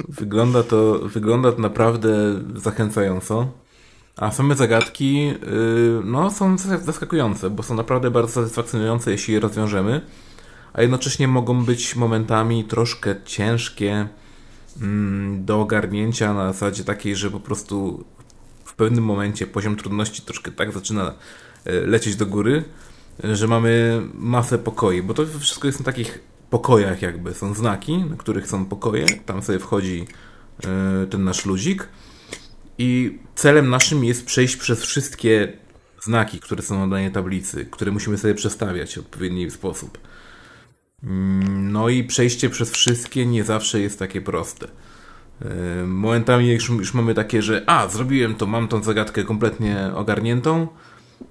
Wygląda to, wygląda to naprawdę zachęcająco. A same zagadki yy, no, są zaskakujące, bo są naprawdę bardzo satysfakcjonujące, jeśli je rozwiążemy, a jednocześnie mogą być momentami troszkę ciężkie mm, do ogarnięcia na zasadzie takiej, że po prostu pewnym momencie poziom trudności troszkę tak zaczyna lecieć do góry, że mamy masę pokoi, bo to wszystko jest na takich pokojach jakby, są znaki, na których są pokoje, tam sobie wchodzi e, ten nasz ludzik i celem naszym jest przejść przez wszystkie znaki, które są na danej tablicy, które musimy sobie przestawiać w odpowiedni sposób. Mm, no i przejście przez wszystkie nie zawsze jest takie proste. Momentami już, już mamy takie, że a, zrobiłem to, mam tą zagadkę kompletnie ogarniętą,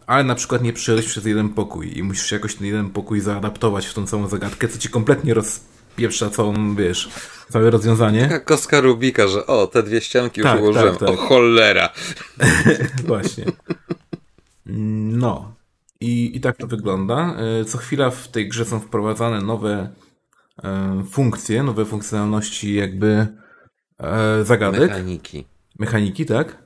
ale na przykład nie przejść przez jeden pokój i musisz jakoś ten jeden pokój zaadaptować w tą całą zagadkę, co ci kompletnie rozpieprza całą, wiesz, całe rozwiązanie. Taka kostka Rubika, że o, te dwie ścianki już tak, ułożyłem, tak, tak. o cholera. Właśnie. No. I, I tak to wygląda. E, co chwila w tej grze są wprowadzane nowe e, funkcje, nowe funkcjonalności jakby e, zagadek. Mechaniki. Mechaniki, tak.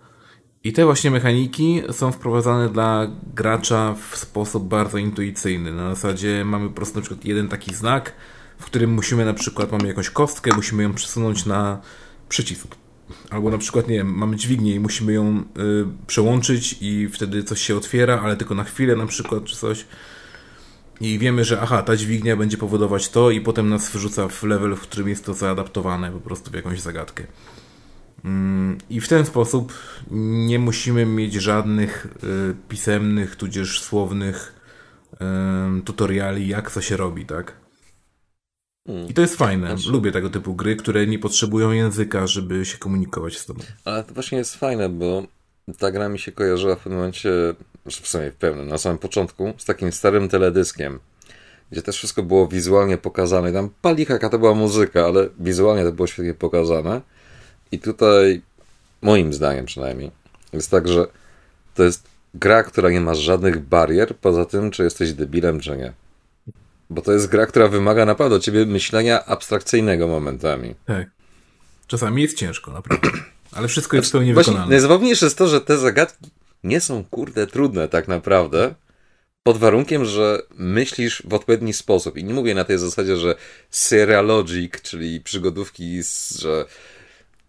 I te właśnie mechaniki są wprowadzane dla gracza w sposób bardzo intuicyjny. Na zasadzie mamy po prostu na przykład jeden taki znak, w którym musimy na przykład, mamy jakąś kostkę, musimy ją przesunąć na przycisk. Albo na przykład, nie wiem, mamy dźwignię i musimy ją y, przełączyć i wtedy coś się otwiera, ale tylko na chwilę na przykład, czy coś i wiemy, że aha, ta dźwignia będzie powodować to i potem nas wrzuca w level, w którym jest to zaadaptowane po prostu w jakąś zagadkę. I w ten sposób nie musimy mieć żadnych y, pisemnych, tudzież słownych tutoriali, jak co się robi, tak? Hmm. I to jest fajne. Znaczy... Lubię tego typu gry, które nie potrzebują języka, żeby się komunikować z tobą. Ale to właśnie jest fajne, bo ta gra mi się kojarzyła w pewnym momencie w sumie w pełnym, na samym początku, z takim starym teledyskiem, gdzie też wszystko było wizualnie pokazane. Tam palicha, jaka to była muzyka, ale wizualnie to było świetnie pokazane. I tutaj, moim zdaniem przynajmniej, jest tak, że to jest gra, która nie ma żadnych barier, poza tym, czy jesteś debilem, czy nie. Bo to jest gra, która wymaga naprawdę od ciebie myślenia abstrakcyjnego momentami. Tak. Czasami jest ciężko, naprawdę. Ale wszystko jest w pełni wykonane. Najzabawniejsze jest to, że te zagadki nie są kurde trudne tak naprawdę, pod warunkiem, że myślisz w odpowiedni sposób. I nie mówię na tej zasadzie, że serialogic, czyli przygodówki, że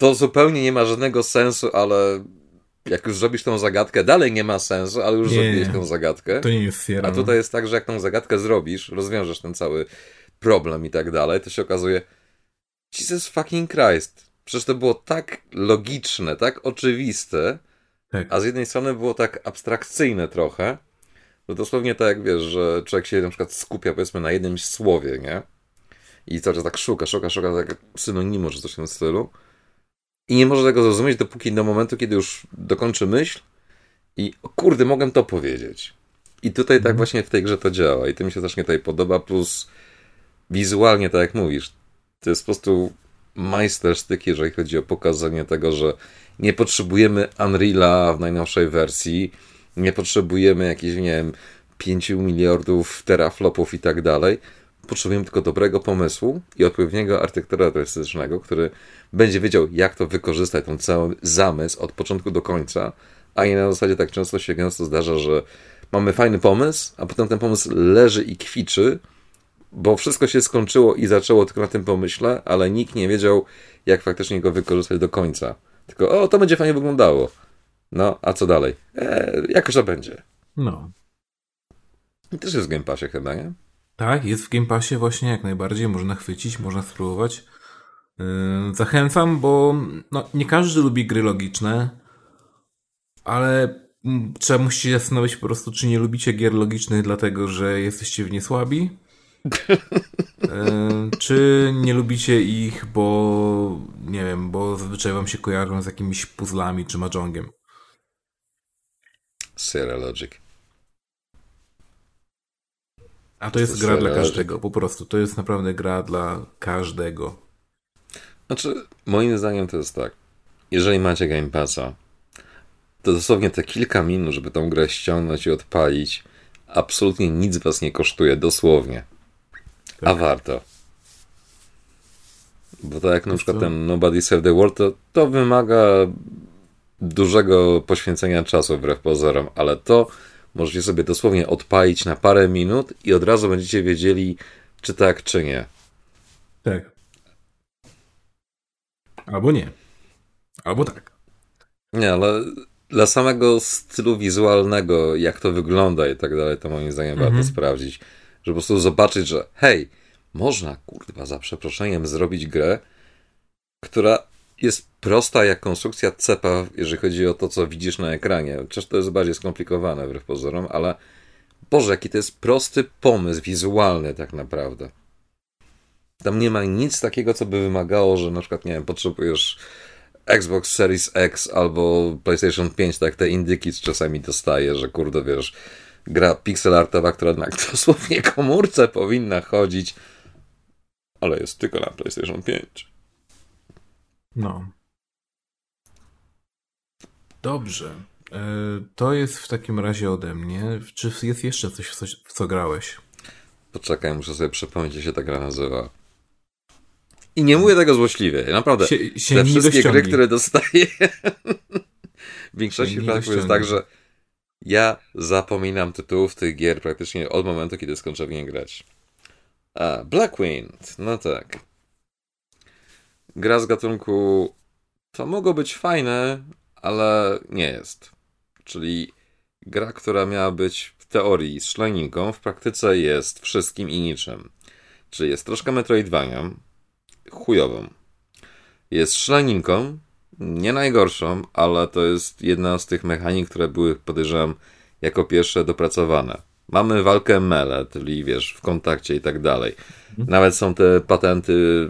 to zupełnie nie ma żadnego sensu, ale jak już zrobisz tą zagadkę, dalej nie ma sensu, ale już nie, zrobiłeś tą zagadkę. To nie jest serial. A tutaj jest tak, że jak tą zagadkę zrobisz, rozwiążesz ten cały problem i tak dalej, to się okazuje Jesus fucking Christ. Przecież to było tak logiczne, tak oczywiste, tak. A z jednej strony było tak abstrakcyjne trochę, To dosłownie tak jak wiesz, że człowiek się na przykład skupia powiedzmy na jednym słowie, nie? I cały czas tak szuka, szuka, szuka tak synonimu czy coś w tym stylu. I nie może tego zrozumieć, dopóki do momentu, kiedy już dokończy myśl i o kurde, mogę to powiedzieć. I tutaj tak mhm. właśnie w tej grze to działa i to mi się strasznie tutaj podoba, plus wizualnie, tak jak mówisz, to jest po prostu majstersztyk, jeżeli chodzi o pokazanie tego, że nie potrzebujemy Unreala w najnowszej wersji, nie potrzebujemy jakichś, nie wiem, 5 miliardów teraflopów i tak dalej. Potrzebujemy tylko dobrego pomysłu i odpowiedniego architektura artystycznego, który będzie wiedział, jak to wykorzystać, ten cały zamysł od początku do końca, a nie na zasadzie tak często się gęsto zdarza, że mamy fajny pomysł, a potem ten pomysł leży i kwiczy, bo wszystko się skończyło i zaczęło tylko na tym pomyśle, ale nikt nie wiedział, jak faktycznie go wykorzystać do końca. Tylko, o, to będzie fajnie wyglądało. No, a co dalej? E, jakoś to będzie. No. I też jest w Game Passie chyba, nie? Tak, jest w Game Passie właśnie jak najbardziej. Można chwycić, można spróbować. Yy, zachęcam, bo no, nie każdy lubi gry logiczne, ale trzeba musieć się zastanowić po prostu, czy nie lubicie gier logicznych dlatego, że jesteście w nie słabi, E, czy nie lubicie ich, bo nie wiem, bo zazwyczaj wam się kojarzą z jakimiś puzzlami czy mahjongiem? Sierra Logic. A to jest gra dla każdego, po prostu. To jest naprawdę gra dla każdego. Znaczy, moim zdaniem to jest tak. Jeżeli macie Game Passa, to dosłownie te kilka minut, żeby tą grę ściągnąć i odpalić, absolutnie nic was nie kosztuje, dosłownie. A warto. Bo tak jak na przykład ten Nobody Save the World, to, to wymaga dużego poświęcenia czasu wbrew pozorom, ale to możecie sobie dosłownie odpalić na parę minut i od razu będziecie wiedzieli, czy tak, czy nie. Tak. Albo nie. Albo tak. Nie, ale dla samego stylu wizualnego, jak to wygląda i tak dalej, to moim zdaniem mhm. warto sprawdzić żeby po prostu zobaczyć, że hej, można, kurwa, za przeproszeniem zrobić grę, która jest prosta jak konstrukcja cepa, jeżeli chodzi o to, co widzisz na ekranie. Chociaż to jest bardziej skomplikowane wbrew pozorom, ale Boże, jaki to jest prosty pomysł wizualny tak naprawdę. Tam nie ma nic takiego, co by wymagało, że na przykład, nie wiem, potrzebujesz Xbox Series X albo PlayStation 5, tak te indyki czasami dostaje, że kurde, wiesz, gra pixelartowa, która na dosłownie komórce powinna chodzić, ale jest tylko na PlayStation 5. No. Dobrze. E, to jest w takim razie ode mnie. Czy jest jeszcze coś, w co, w co grałeś? Poczekaj, muszę sobie przypomnieć, jak się ta gra nazywa. I nie mówię tego złośliwie. Naprawdę. Sie, te wszystkie gry, które dostaję. w większości przypadków jest tak, że ja zapominam tytułów tych gier praktycznie od momentu, kiedy skończę w nie grać. A, Blackwind, no tak. Gra z gatunku to mogło być fajne, ale nie jest. Czyli gra, która miała być w teorii szlaninką, w praktyce jest wszystkim i niczym. Czyli jest troszkę Metroidvania, chujową. Jest szlaninką, nie najgorszą, ale to jest jedna z tych mechanik, które były, podejrzewam, jako pierwsze dopracowane. Mamy walkę mele, czyli wiesz, w kontakcie i tak dalej. Mhm. Nawet są te patenty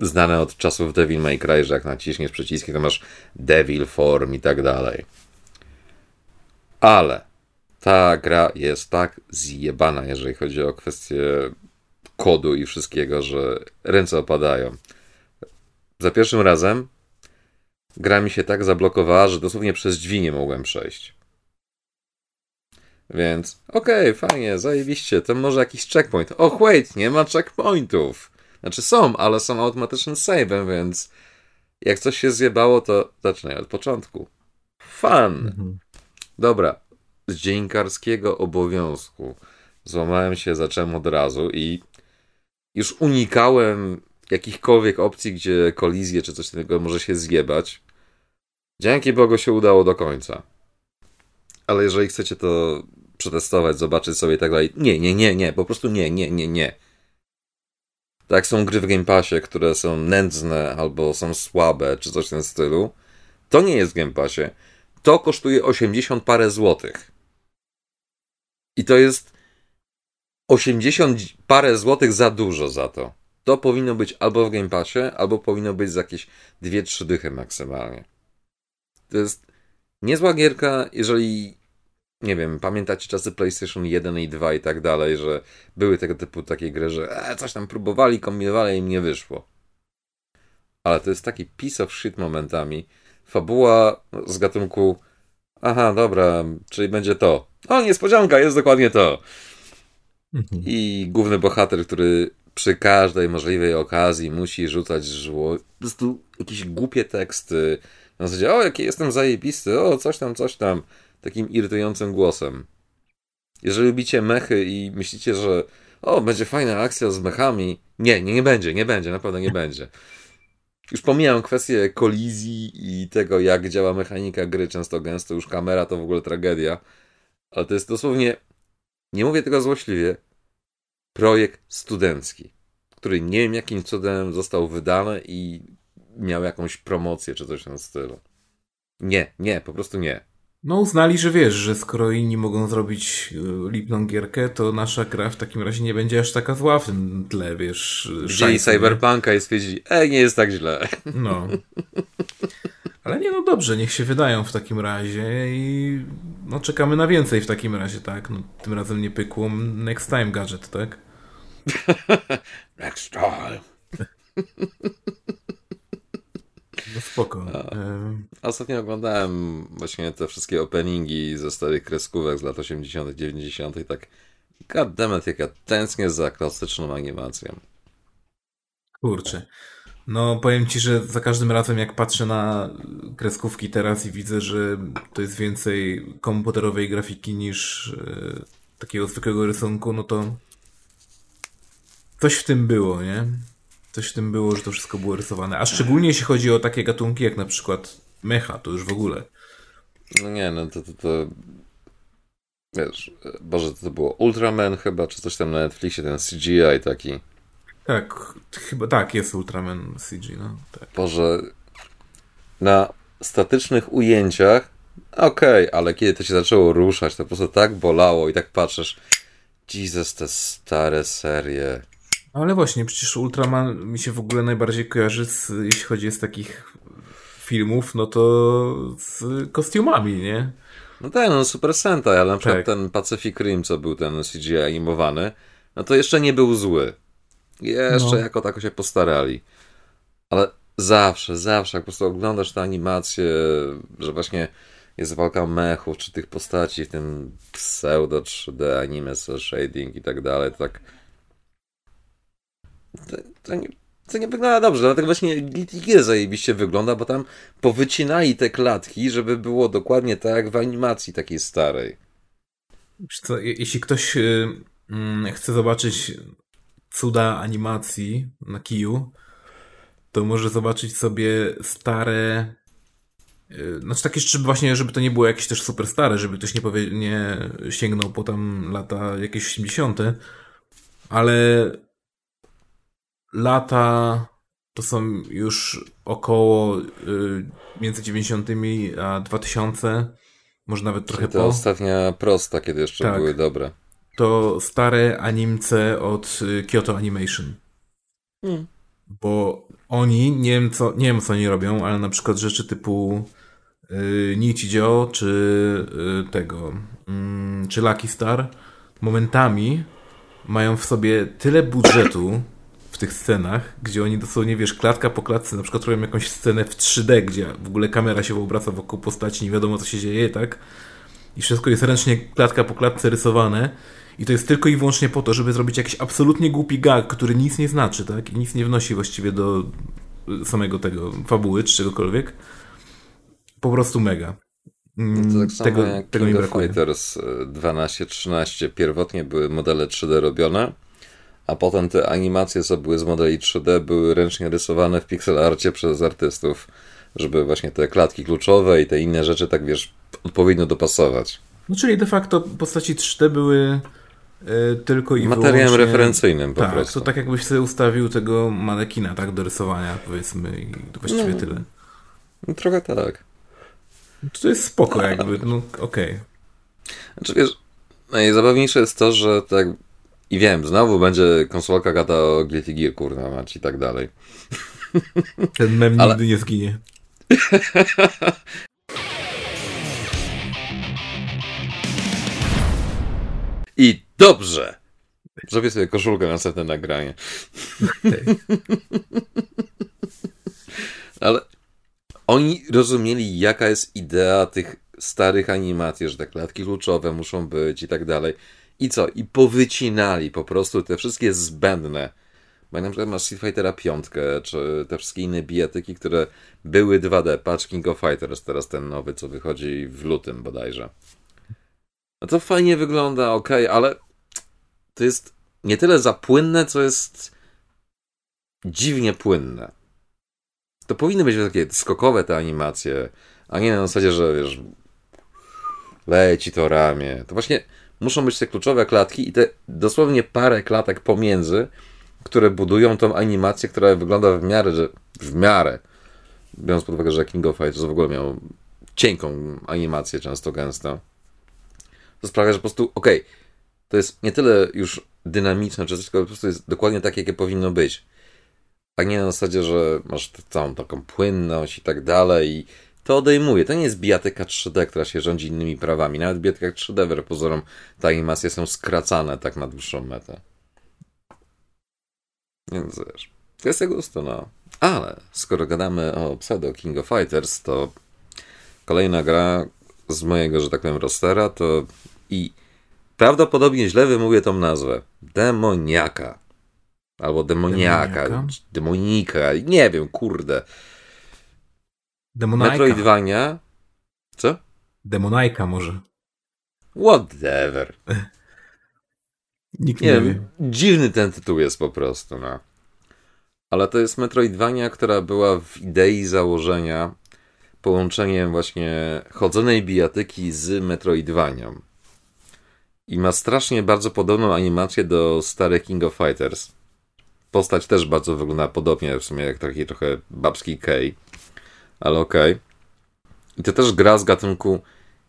znane od czasów Devil May Cry, że jak naciśniesz przyciski, to masz Devil Form i tak dalej. Ale ta gra jest tak zjebana, jeżeli chodzi o kwestię kodu i wszystkiego, że ręce opadają. Za pierwszym razem gra mi się tak zablokowała, że dosłownie przez drzwi nie mogłem przejść. Więc okej, okay, fajnie, zajebiście, to może jakiś checkpoint. Och, wait, nie ma checkpointów. Znaczy są, ale są automatycznym save'em, więc jak coś się zjebało, to zaczynaj od początku. Fun! Mhm. Dobra, z dziennikarskiego obowiązku złamałem się, zacząłem od razu i już unikałem jakichkolwiek opcji, gdzie kolizje czy coś takiego może się zjebać. Dzięki Bogu się udało do końca. Ale jeżeli chcecie to przetestować, zobaczyć sobie i tak dalej, nie, nie, nie, nie, po prostu nie, nie, nie, nie. Tak są gry w Game Passie, które są nędzne albo są słabe, czy coś w tym stylu. To nie jest w Game Passie. To kosztuje 80 parę złotych. I to jest 80 parę złotych za dużo za to. To powinno być albo w Game Passie, albo powinno być za jakieś 2-3 dychy maksymalnie. To jest niezła gierka, jeżeli nie wiem, pamiętacie czasy PlayStation 1 i 2 i tak dalej, że były tego typu takie gry, że e, coś tam próbowali, kombinowali i im nie wyszło. Ale to jest taki piece of shit momentami. Fabuła z gatunku aha, dobra, czyli będzie to. O, niespodzianka, jest dokładnie to. Mhm. I główny bohater, który przy każdej możliwej okazji musi rzucać żło... Po prostu jakieś głupie teksty. Na zasadzie, o, jaki jestem zajebisty, o, coś tam, coś tam takim irytującym głosem. Jeżeli lubicie mechy i myślicie, że o, będzie fajna akcja z mechami, nie, nie, nie będzie, nie będzie, naprawdę nie będzie. Już pomijam kwestię kolizji i tego, jak działa mechanika gry, często gęsto już kamera to w ogóle tragedia, ale to jest dosłownie, nie mówię tego złośliwie, projekt studencki, który nie wiem jakim cudem został wydany i miał jakąś promocję czy coś w tym stylu. Nie, nie, po prostu nie. No uznali, że wiesz, że skoro inni mogą zrobić y, lipną gierkę, to nasza gra w takim razie nie będzie aż taka zła w tym tle, wiesz. Wzięli Cyberpunka i stwierdzili, e, nie jest tak źle. No. Ale nie, no dobrze, niech się wydają w takim razie i no czekamy na więcej w takim razie, tak? No, tym razem nie pykło Next Time Gadget, tak? next time. No spoko. A, ostatnio oglądałem właśnie te wszystkie openingi ze starych kreskówek z lat 80., 90. i tak goddammit, jak ja tęsknię za klasyczną animacją. Kurczę. No, powiem ci, że za każdym razem, jak patrzę na kreskówki teraz i widzę, że to jest więcej komputerowej grafiki niż e, takiego zwykłego rysunku, no to coś w tym było, nie? Coś w tym było, że to wszystko było rysowane. A szczególnie jeśli chodzi o takie gatunki jak na przykład mecha, to już w ogóle. No nie, no to, to, to wiesz, Boże, to było Ultraman chyba, czy coś tam na Netflixie, ten CGI taki. Tak, chyba tak, jest Ultraman CG, no. Tak. Boże, na statycznych ujęciach okej, okay, ale kiedy to się zaczęło ruszać, to po prostu tak bolało i tak patrzysz, Jesus, te stare serie. Ale właśnie, przecież Ultraman mi się w ogóle najbardziej kojarzy, z, jeśli chodzi z takich filmów, no to z kostiumami, nie? No tak, no Super Sentai, ale na przykład tak. ten Pacific Rim, co był ten CGI animowany, no to jeszcze nie był zły. Jeszcze no. jako tako się postarali. Ale zawsze, zawsze, jak po prostu oglądasz tę animację, że właśnie jest walka mechów, czy tych postaci w tym pseudo 3D, anime, shading i tak dalej, to tak to, to, nie, to nie wygląda dobrze, dlatego właśnie Guilty Gear zajebiście wygląda, bo tam powycinali te klatki, żeby było dokładnie tak jak w animacji takiej starej. Co, jeśli ktoś yy, chce zobaczyć cuda animacji na kiju, to może zobaczyć sobie stare y, znaczy takie, żeby właśnie, żeby to nie było jakieś też super stare, żeby ktoś nie, powie, nie sięgnął po tam lata jakieś 80., ale lata to są już około y, między 90 a 2000, może nawet trochę Czyli to po. ostatnia prosta, kiedy jeszcze tak. były dobre. To stare animce od y, Kyoto Animation. Hmm. Bo oni, nie wiem, co, nie wiem co oni robią, ale na przykład rzeczy typu y, Nichijou, czy y, tego, y, czy Lucky Star, momentami mają w sobie tyle budżetu, w tych scenach, gdzie oni dosłownie, wiesz, klatka po klatce, na przykład robią jakąś scenę w 3D, gdzie w ogóle kamera się obraca wokół postaci, nie wiadomo co się dzieje, tak? I wszystko jest ręcznie klatka po klatce rysowane i to jest tylko i wyłącznie po to, żeby zrobić jakiś absolutnie głupi gag, który nic nie znaczy, tak? I nic nie wnosi właściwie do samego tego fabuły, czy czegokolwiek. Po prostu mega. No to tak samo tego, jak tego King of Fighters 12-13 e, pierwotnie były modele 3D robione, a potem te animacje, co były z modeli 3D, były ręcznie rysowane w pixel arcie przez artystów, żeby właśnie te klatki kluczowe i te inne rzeczy, tak wiesz, odpowiednio dopasować. No czyli de facto postaci 3D były y, tylko i Materiałem wyłącznie... referencyjnym po tak, prostu. to tak jakbyś sobie ustawił tego manekina, tak, do rysowania, powiedzmy, i to właściwie no, tyle. No, trochę tak. To jest spoko jakby, no okej. Okay. Znaczy wiesz, Najzabawniejsze jest to, że tak i wiem, znowu będzie konsolka gada o Guilty Gear, kurna mać i tak dalej. Ten mem Ale... nigdy nie zginie. I dobrze. Zrobię sobie koszulkę na następne nagranie. Ale oni rozumieli, jaka jest idea tych starych animacji, że te klatki kluczowe muszą być i tak dalej. I co? I powycinali po prostu te wszystkie zbędne. Bo na przykład masz Street Fightera 5, czy te wszystkie inne bijatyki, które były 2D. Patrz King of Fighters, teraz ten nowy, co wychodzi w lutym bodajże. No to fajnie wygląda, ok, ale to jest nie tyle za płynne, co jest dziwnie płynne. To powinny być takie skokowe te animacje, a nie na zasadzie, że wiesz, leci to ramię. To właśnie muszą być te kluczowe klatki i te dosłownie parę klatek pomiędzy, które budują tą animację, która wygląda w miarę, że w miarę, biorąc pod uwagę, że King of Fighters w ogóle miał cienką animację, często gęsto, to sprawia, że po prostu, okej, okay, to jest nie tyle już dynamiczne, czy coś, tylko po prostu jest dokładnie tak, jakie powinno być. A nie na zasadzie, że masz całą taką płynność i tak dalej i to odejmuje. To nie jest bijatyka 3D, która się rządzi innymi prawami. Nawet w bijatykach 3D, wbrew pozorom, te animacje są skracane tak na dłuższą metę. Więc wiesz, to jest gusto, no. Ale skoro gadamy o pseudo King of Fighters, to kolejna gra z mojego, że tak powiem, rostera to i prawdopodobnie źle wymówię tą nazwę. Demoniaka. Albo demoniaka. Demoniaka? Demonika. Nie wiem, kurde. Demonajka. Metroidvania. Co? Demonajka może. Whatever. Nikt nie, nie wie. Dziwny ten tytuł jest po prostu, no. Ale to jest Metroidvania, która była w idei założenia połączeniem właśnie chodzonej bijatyki z Metroidvanią. I ma strasznie bardzo podobną animację do starych King of Fighters. Postać też bardzo wygląda podobnie, w sumie jak taki trochę babski Kay ale okej. Okay. I to też gra z gatunku.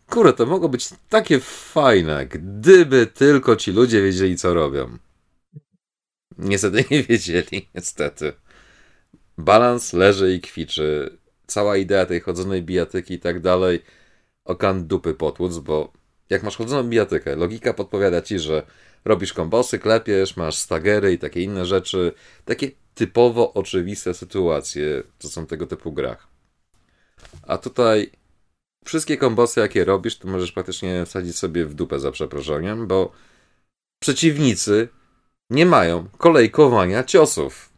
Kurde, to mogło być takie fajne, gdyby tylko ci ludzie wiedzieli, co robią. Niestety nie wiedzieli, niestety. Balans leży i kwiczy. Cała idea tej chodzonej bijatyki i tak dalej. Okan dupy potłuc, bo jak masz chodzoną bijatykę, logika podpowiada ci, że robisz kombosy, klepiesz, masz stagery i takie inne rzeczy. Takie typowo oczywiste sytuacje, co są tego typu grach. A tutaj wszystkie kombosy, jakie robisz, to możesz praktycznie wsadzić sobie w dupę za przeproszeniem, bo przeciwnicy nie mają kolejkowania ciosów.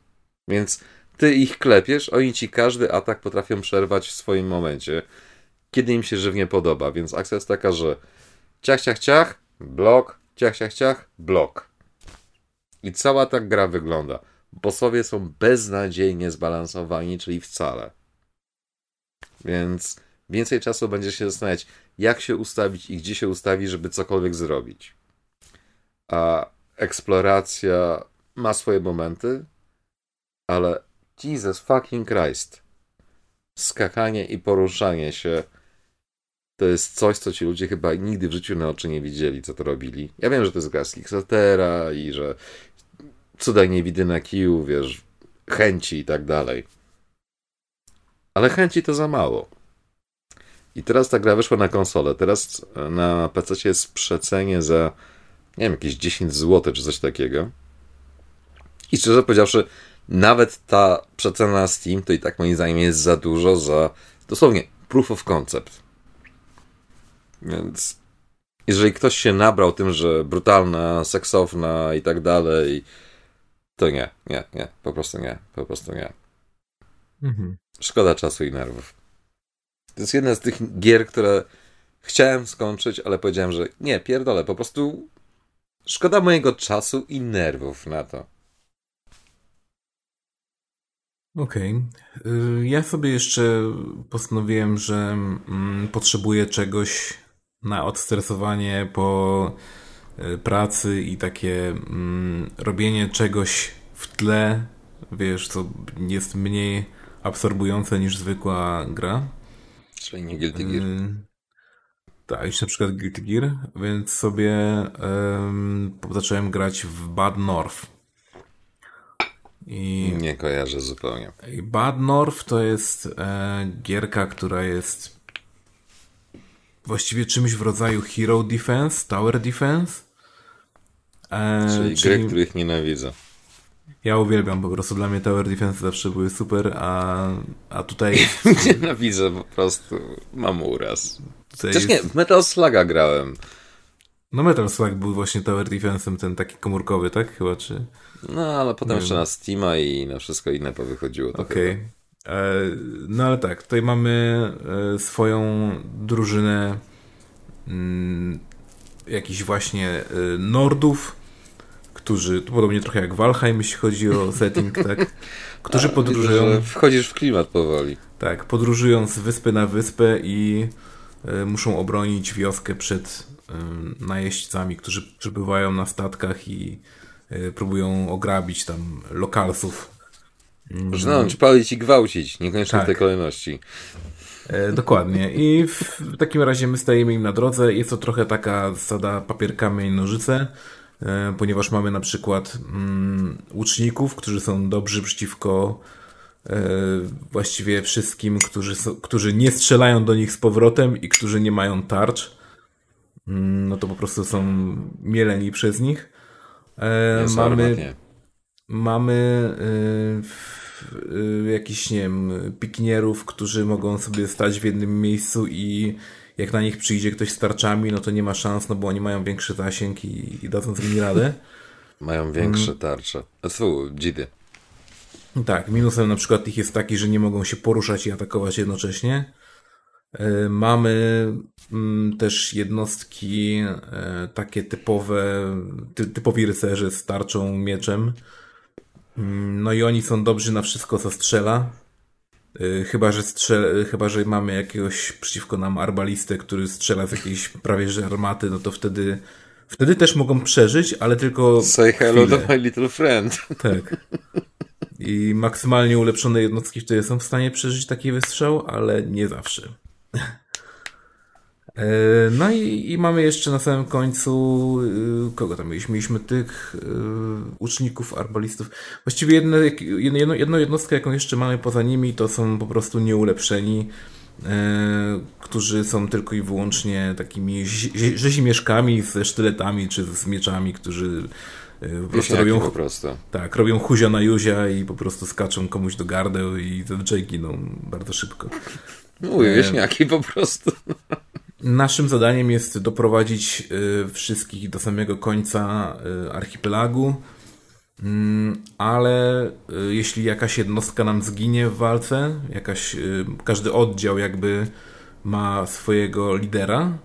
Więc ty ich klepiesz, oni ci każdy atak potrafią przerwać w swoim momencie, kiedy im się żywnie podoba. Więc akcja jest taka, że ciach, ciach, ciach, blok, ciach, ciach, ciach, blok. I cała ta gra wygląda. Bossowie są beznadziejnie zbalansowani, czyli wcale. Więc więcej czasu będziesz się zastanawiać, jak się ustawić i gdzie się ustawi, żeby cokolwiek zrobić. A eksploracja ma swoje momenty, ale Jesus fucking Christ. Skakanie i poruszanie się to jest coś, co ci ludzie chyba nigdy w życiu na oczy nie widzieli, co to robili. Ja wiem, że to jest gra z Kickstartera i że cudownie widy na kiju, wiesz, chęci i tak dalej. Ale chęci to za mało. I teraz ta gra wyszła na konsolę. Teraz na PC jest przecenie za, nie wiem, jakieś 10 zł czy coś takiego. I szczerze powiedziawszy, nawet ta przecena Steam to i tak moim zdaniem jest za dużo za dosłownie proof of concept. Więc jeżeli ktoś się nabrał tym, że brutalna, seksowna i tak dalej, to nie, nie, nie, po prostu nie, po prostu nie. Mhm. Szkoda czasu i nerwów. To jest jedna z tych gier, które chciałem skończyć, ale powiedziałem, że nie, pierdolę, po prostu szkoda mojego czasu i nerwów na to. Okej. Okay. Ja sobie jeszcze postanowiłem, że mm, potrzebuję czegoś na odstresowanie po y, pracy i takie mm, robienie czegoś w tle, wiesz, co jest mniej absorbujące niż zwykła gra. Czyli nie Guilty Gear. Tak, już na przykład Guilty Gear, więc sobie um, zacząłem grać w Bad North. I, nie kojarzę zupełnie. I Bad North to jest e, gierka, która jest właściwie czymś w rodzaju Hero Defense, Tower Defense. E, czyli, czyli gry, których nienawidzę. Ja uwielbiam, po prostu dla mnie Tower Defense zawsze były super, a, a tutaj... Nienawidzę po prostu, mam uraz. Tutaj Chociaż jest... nie, w Metal Sluga grałem. No Metal Slug był właśnie Tower Defense'em, ten taki komórkowy, tak? Chyba, czy... No, ale potem jeszcze na Steama i na wszystko inne powychodziło. Okej. Okay. E, no ale tak, tutaj mamy e, swoją drużynę mm, jakichś właśnie e, Nordów, którzy, podobnie trochę jak Valheim, jeśli chodzi o setting, tak? Którzy A, podróżują. Widzę, wchodzisz w klimat powoli. Tak, podróżują z wyspy na wyspę i y, muszą obronić wioskę przed y, najeźdźcami, którzy przybywają na statkach i y, próbują ograbić tam lokalsów. Rżnąć, palić i gwałcić, niekoniecznie tak. w tej kolejności. E, dokładnie. I w takim razie my stajemy im na drodze. Jest to trochę taka zasada papier, kamień, nożyce. E, ponieważ mamy na przykład mm, łuczników, którzy są dobrzy przeciwko e, właściwie wszystkim, którzy, którzy nie strzelają do nich z powrotem i którzy nie mają tarcz. Mm, no to po prostu są mieleni przez nich. E, mamy mamy jakichś, nie wiem, pikinierów, którzy mogą sobie stać w jednym miejscu i jak na nich przyjdzie ktoś z tarczami, no to nie ma szans, no bo oni mają większy zasięg i, i dadzą z nimi radę. Mają większe tarcze. Fu, dzidy. Tak, minusem na przykład ich jest taki, że nie mogą się poruszać i atakować jednocześnie. E, mamy mm, też jednostki e, takie typowe, typowi rycerze z tarczą, mieczem. Mm, no i oni są dobrzy na wszystko, co strzela. Y, chyba, że strzel, chyba, że mamy jakiegoś przeciwko nam arbalistę, który strzela z jakiejś prawie że armaty, no to wtedy wtedy też mogą przeżyć, ale tylko Say hello chwilę. to my little friend. Tak. I maksymalnie ulepszone jednostki wtedy są w stanie przeżyć taki wystrzał, ale nie zawsze. E, no i, i, mamy jeszcze na samym końcu, y, kogo tam mieliśmy? Mieliśmy tych y, uczniów, arbalistów. Właściwie jedno, jedno, jedną jednostkę, jaką jeszcze mamy poza nimi, to są po prostu nieulepszeni, e, którzy są tylko i wyłącznie takimi rzezimieszkami ze sztyletami czy z mieczami, którzy e, po prostu robią, po prostu. Tak, robią huzia na juzia i po prostu skaczą komuś do gardeł i zazwyczaj giną bardzo szybko. Mówię, wieśniaki po prostu. Naszym zadaniem jest doprowadzić y, wszystkich do samego końca y, archipelagu, mm, ale y, jeśli jakaś jednostka nam zginie w walce, jakaś, każdy oddział jakby ma swojego lidera,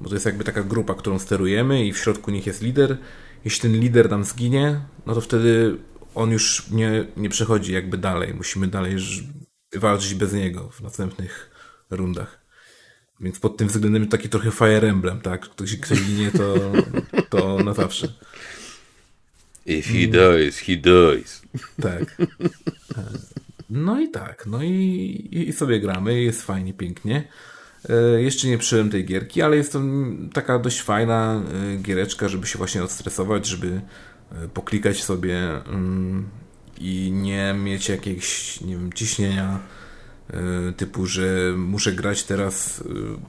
bo to jest jakby taka grupa, którą sterujemy i w środku nich jest lider. Jeśli ten lider nam zginie, no to wtedy on już nie, nie przechodzi jakby dalej. Musimy dalej walczyć bez niego w następnych rundach. Więc pod tym względem taki trochę Fire Emblem, tak? Ktoś, ktoś ginie, to, to na zawsze. If he dies, he dies. Tak. No i tak, no i, i sobie gramy, jest fajnie, pięknie. E, jeszcze nie przyjąłem tej gierki, ale jest to taka dość fajna e, giereczka, żeby się właśnie odstresować, żeby e, poklikać sobie mm, i nie mieć jakiegoś, nie wiem, ciśnienia typu, że muszę grać teraz e,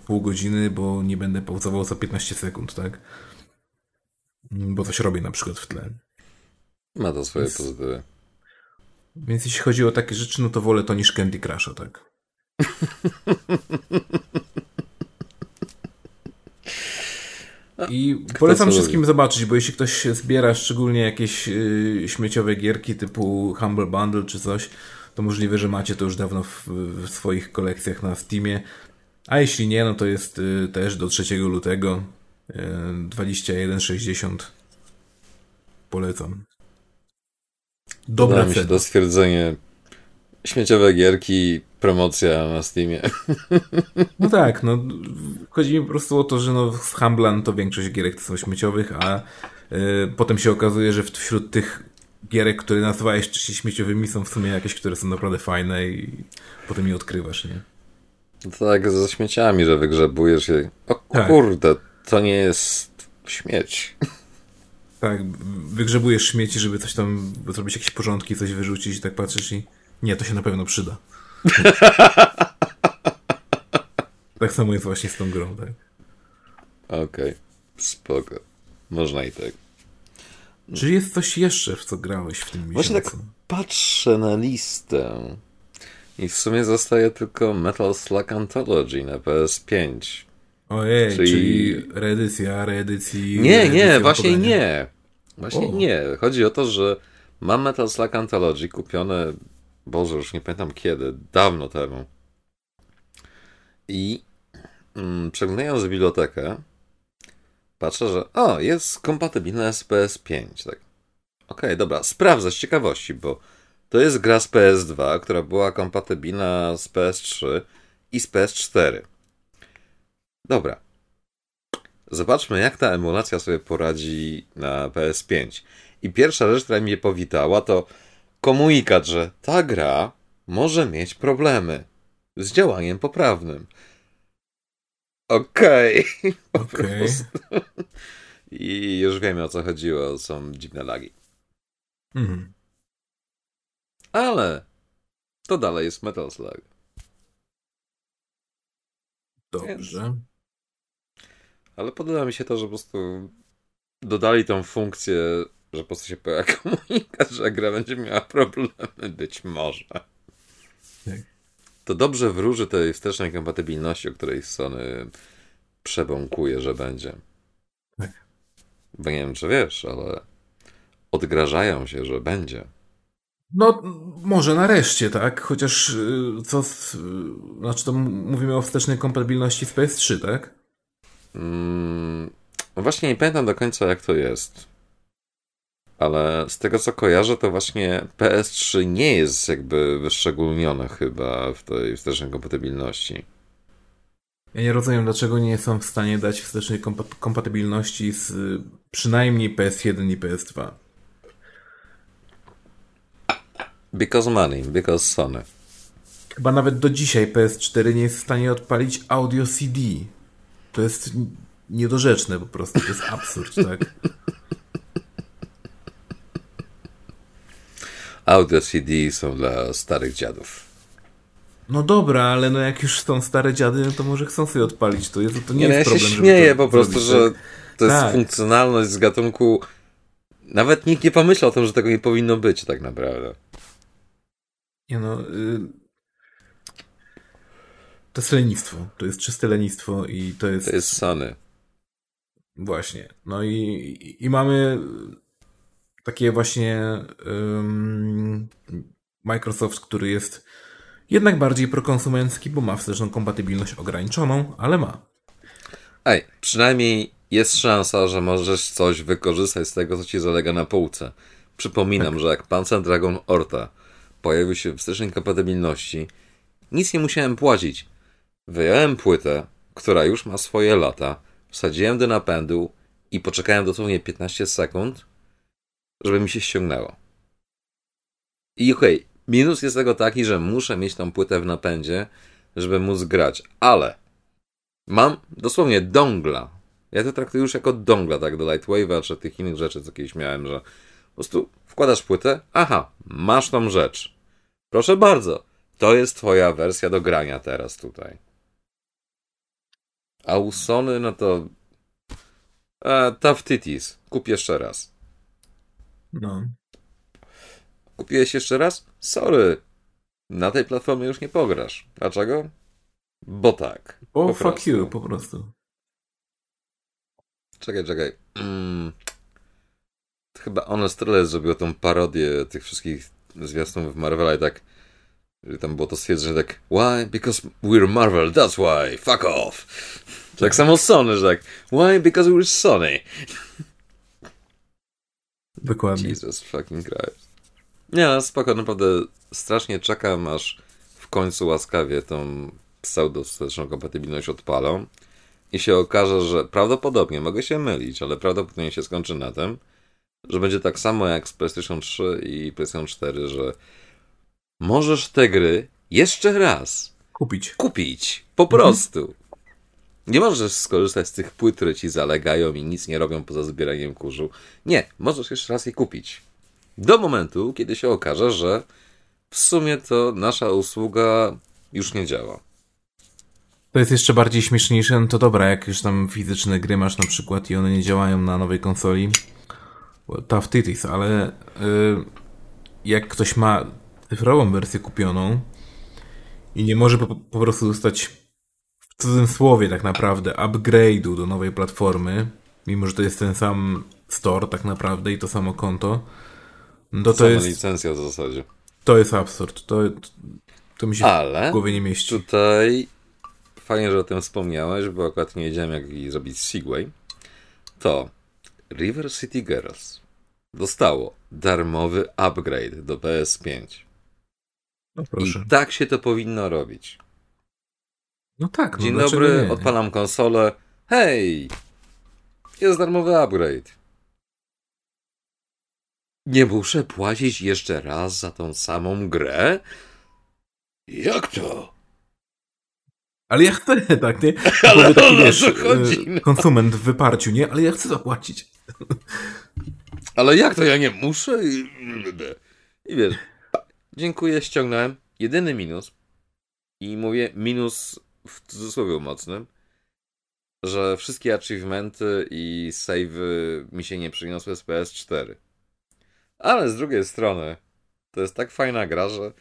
pół godziny, bo nie będę pauzował za 15 sekund, tak? Bo coś robię na przykład w tle. Ma to swoje Więc... pozytywy. Więc jeśli chodzi o takie rzeczy, no to wolę to niż Candy Crush, tak? I polecam wszystkim zobaczyć, bo jeśli ktoś zbiera szczególnie jakieś y, śmieciowe gierki typu Humble Bundle czy coś, to możliwe, że macie to już dawno w, w swoich kolekcjach na Steamie. A jeśli nie, no to jest y, też do 3 lutego y, 21,60. Polecam. Dobra mi się to stwierdzenie śmieciowe gierki, promocja na Steamie. No tak, no chodzi mi po prostu o to, że no z Humblan to większość gierek to są śmieciowych, a y, potem się okazuje, że wśród tych gierek, które nazywałeś śmieciowymi, są w sumie jakieś, które są naprawdę fajne i potem je odkrywasz, nie? Tak, ze śmieciami, że wygrzebujesz je. O tak. kurde, to nie jest śmieć. Tak, wygrzebujesz śmieci, żeby coś tam zrobić jakieś porządki, coś wyrzucić i tak patrzysz i nie, to się na pewno przyda. tak samo jest właśnie z tą grą, tak. Okej, okay. spoko. Można i tak. Czy jest coś jeszcze, w co grałeś w tym miesiącu? Właśnie tak patrzę na listę i w sumie zostaje tylko Metal Slug Anthology na PS5. Ojej, czyli, czyli reedycja, reedycji... Nie, nie, właśnie nie. Właśnie o. nie. Chodzi o to, że mam Metal Slug Anthology kupione, Boże, już nie pamiętam kiedy, dawno temu. I mm, przeglądając bibliotekę, patrzę, że o, jest kompatybilne z PS5. Tak. Okej, okay, dobra, sprawdzę z ciekawości, bo to jest gra z PS2, która była kompatybilna z PS3 i z PS4. Dobra. Zobaczmy, jak ta emulacja sobie poradzi na PS5. I pierwsza rzecz, która mnie powitała, to komunikat, że ta gra może mieć problemy z działaniem poprawnym. Okej. Okay. okay. I już wiemy o co chodziło. Są dziwne lagi. Mhm. Ale to dalej jest Metal Slug. Dobrze. Więc... Ale podoba mi się to, że po prostu dodali tą funkcję, że po prostu się pojawia komunikat, że gra będzie miała problemy. Być może. Tak. To dobrze wróży tej wstecznej kompatybilności, o której Sony przebąkuje, że będzie. Tak. Bo nie wiem, czy wiesz, ale odgrażają się, że będzie. No, może nareszcie, tak? Chociaż y, co. Z, znaczy, to mówimy o wstecznej kompatybilności z PS3, tak? Mm, właśnie nie pamiętam do końca, jak to jest. Ale z tego co kojarzę, to właśnie PS3 nie jest jakby wyszczególnione chyba w tej wstecznej kompatybilności. Ja nie rozumiem, dlaczego nie są w stanie dać wstecznej kompatybilności z przynajmniej PS1 i PS2. Because money, because Sony. Chyba nawet do dzisiaj PS4 nie jest w stanie odpalić audio CD. To jest niedorzeczne po prostu, to jest absurd, tak? Audio CD są dla starych dziadów. No dobra, ale no jak już są stare dziady, no to może chcą sobie odpalić to. Jest, to nie, nie jest no ja się śmieję po prostu, zrobić, że tak? to jest tak. funkcjonalność z gatunku. Nawet nikt nie pomyślał o tym, że tego nie powinno być tak naprawdę. Nie no. Y... To jest lenistwo. To jest czyste lenistwo i to jest. To jest Sony. Właśnie. No i, i mamy takie właśnie um, Microsoft, który jest jednak bardziej prokonsumencki, bo ma wsteczną kompatybilność ograniczoną, ale ma. Ej, przynajmniej jest szansa, że możesz coś wykorzystać z tego, co ci zalega na półce. Przypominam, tak. że jak Panzer Dragon Orta pojawił się w wstecznej kompatybilności, nic nie musiałem płacić. Wyjąłem płytę, która już ma swoje lata, wsadziłem do napędu i poczekałem dosłownie 15 sekund, żeby mi się ściągnęło. I okej, okay, minus jest tego taki, że muszę mieć tą płytę w napędzie, żeby móc grać, ale mam dosłownie dongla. Ja to traktuję już jako dongla, tak, do Lightwave'a czy tych innych rzeczy, co kiedyś miałem, że po prostu wkładasz płytę, aha, masz tą rzecz. Proszę bardzo, to jest twoja wersja do grania teraz tutaj. A u Sony, no to e, Tough Titties. Kup jeszcze raz. No. Kupiłeś jeszcze raz? Sorry. Na tej platformie już nie pograsz. Dlaczego? Bo tak. Bo fuck prostu. you, po prostu. Czekaj, czekaj. Mm. Chyba Honest Trailers zrobił tą parodię tych wszystkich zwiastunów Marvela i tak tam było to stwierdzenie tak Why? Because we're Marvel, that's why. Fuck off. Tak samo Sony, że tak Why? Because we're Sony. Dokładnie. Jesus fucking Christ. Nie, no spoko, naprawdę strasznie czekam, aż w końcu łaskawie tą pseudo-wsteczną kompatybilność odpalą i się okaże, że prawdopodobnie, mogę się mylić, ale prawdopodobnie się skończy na tym, że będzie tak samo jak z PlayStation 3 i PlayStation 4, że możesz te gry jeszcze raz Kupić. Kupić. Po prostu. Nie możesz skorzystać z tych płyt, które ci zalegają i nic nie robią poza zbieraniem kurzu. Nie, możesz jeszcze raz je kupić. Do momentu, kiedy się okaże, że w sumie to nasza usługa już nie działa. To jest jeszcze bardziej śmieszniejsze, no to dobra, jak już tam fizyczne gry masz na przykład i one nie działają na nowej konsoli, well, tough titties, ale yy, jak ktoś ma cyfrową wersję kupioną i nie może po, po prostu dostać w cudzym słowie tak naprawdę upgrade'u do nowej platformy, mimo że to jest ten sam store tak naprawdę i to samo konto, no to jest... licencja w zasadzie. To jest absurd. To, to mi się Ale w głowie nie mieści. tutaj fajnie, że o tym wspomniałeś, bo akurat nie wiedziałem, jak zrobić Segway. To River City Girls dostało darmowy upgrade do PS5. No proszę. I tak się to powinno robić. No tak. No Dzień dobry, nie? odpalam konsolę. Hej! Jest darmowy upgrade. Nie muszę płacić jeszcze raz za tą samą grę? Jak to? Ale ja chcę, tak, nie? Ale taki, wiesz, chodzi, no. konsument w wyparciu, nie? Ale ja chcę zapłacić. Ale jak to ja nie muszę? I wiesz, dziękuję, ściągnąłem. Jedyny minus, i mówię minus w cudzysłowie mocnym, że wszystkie achievementy i savey mi się nie przyniosły z PS4. Ale z drugiej strony, to jest tak fajna gra, że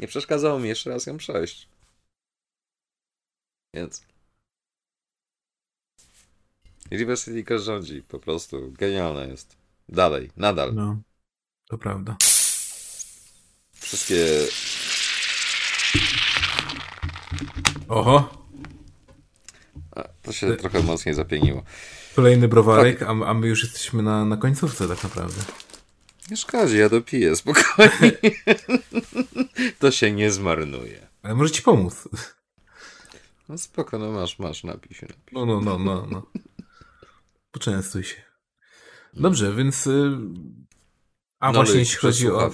nie przeszkadzało mi jeszcze raz ją przejść. Więc. University City rządzi, po prostu. Genialne jest. Dalej, nadal. No, to prawda. Wszystkie. Oho. A, to się trochę mocniej zapieniło. Kolejny browarek, a, a my już jesteśmy na, na końcówce tak naprawdę. Nie szkodzi, ja dopiję spokojnie. to się nie zmarnuje. Ale może ci pomóc. No spoko, no masz, masz, napij się. Napij. No, no, no, no, no. Poczęstuj się. Dobrze, więc... Y, a no właśnie jeśli chodzi o,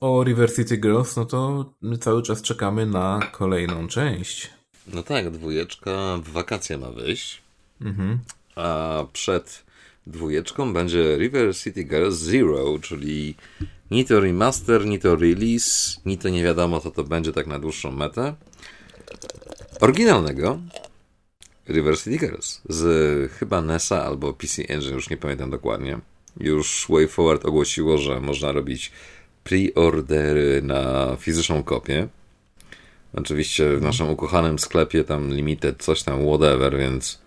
o River City Girls, no to my cały czas czekamy na kolejną część. No tak, dwójeczka w wakacje ma wyjść. Mhm. A przed dwójeczką będzie River City Girls Zero, czyli ni to remaster, ni to release, ni to nie wiadomo co to będzie tak na dłuższą metę. Oryginalnego River City Girls z chyba NESa albo PC Engine, już nie pamiętam dokładnie. Już WayForward ogłosiło, że można robić pre-ordery na fizyczną kopię. Oczywiście w naszym ukochanym sklepie tam limited, coś tam, whatever, więc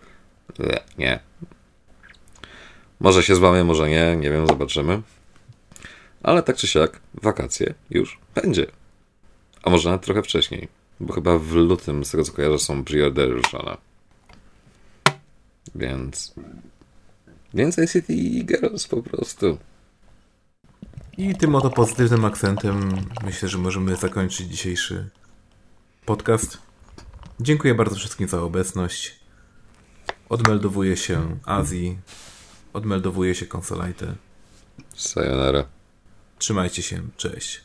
nie, może się złamie, może nie, nie wiem, zobaczymy. Ale tak czy siak, wakacje już będzie. A może nawet trochę wcześniej, bo chyba w lutym, z tego co kojarzę, są preordery ruszone. Więc... Więcej City Girls po prostu. I tym oto pozytywnym akcentem myślę, że możemy zakończyć dzisiejszy podcast. Dziękuję bardzo wszystkim za obecność. Odmeldowuję się Azji. Odmeldowuje się konsolajty. Sayonara. Trzymajcie się, cześć.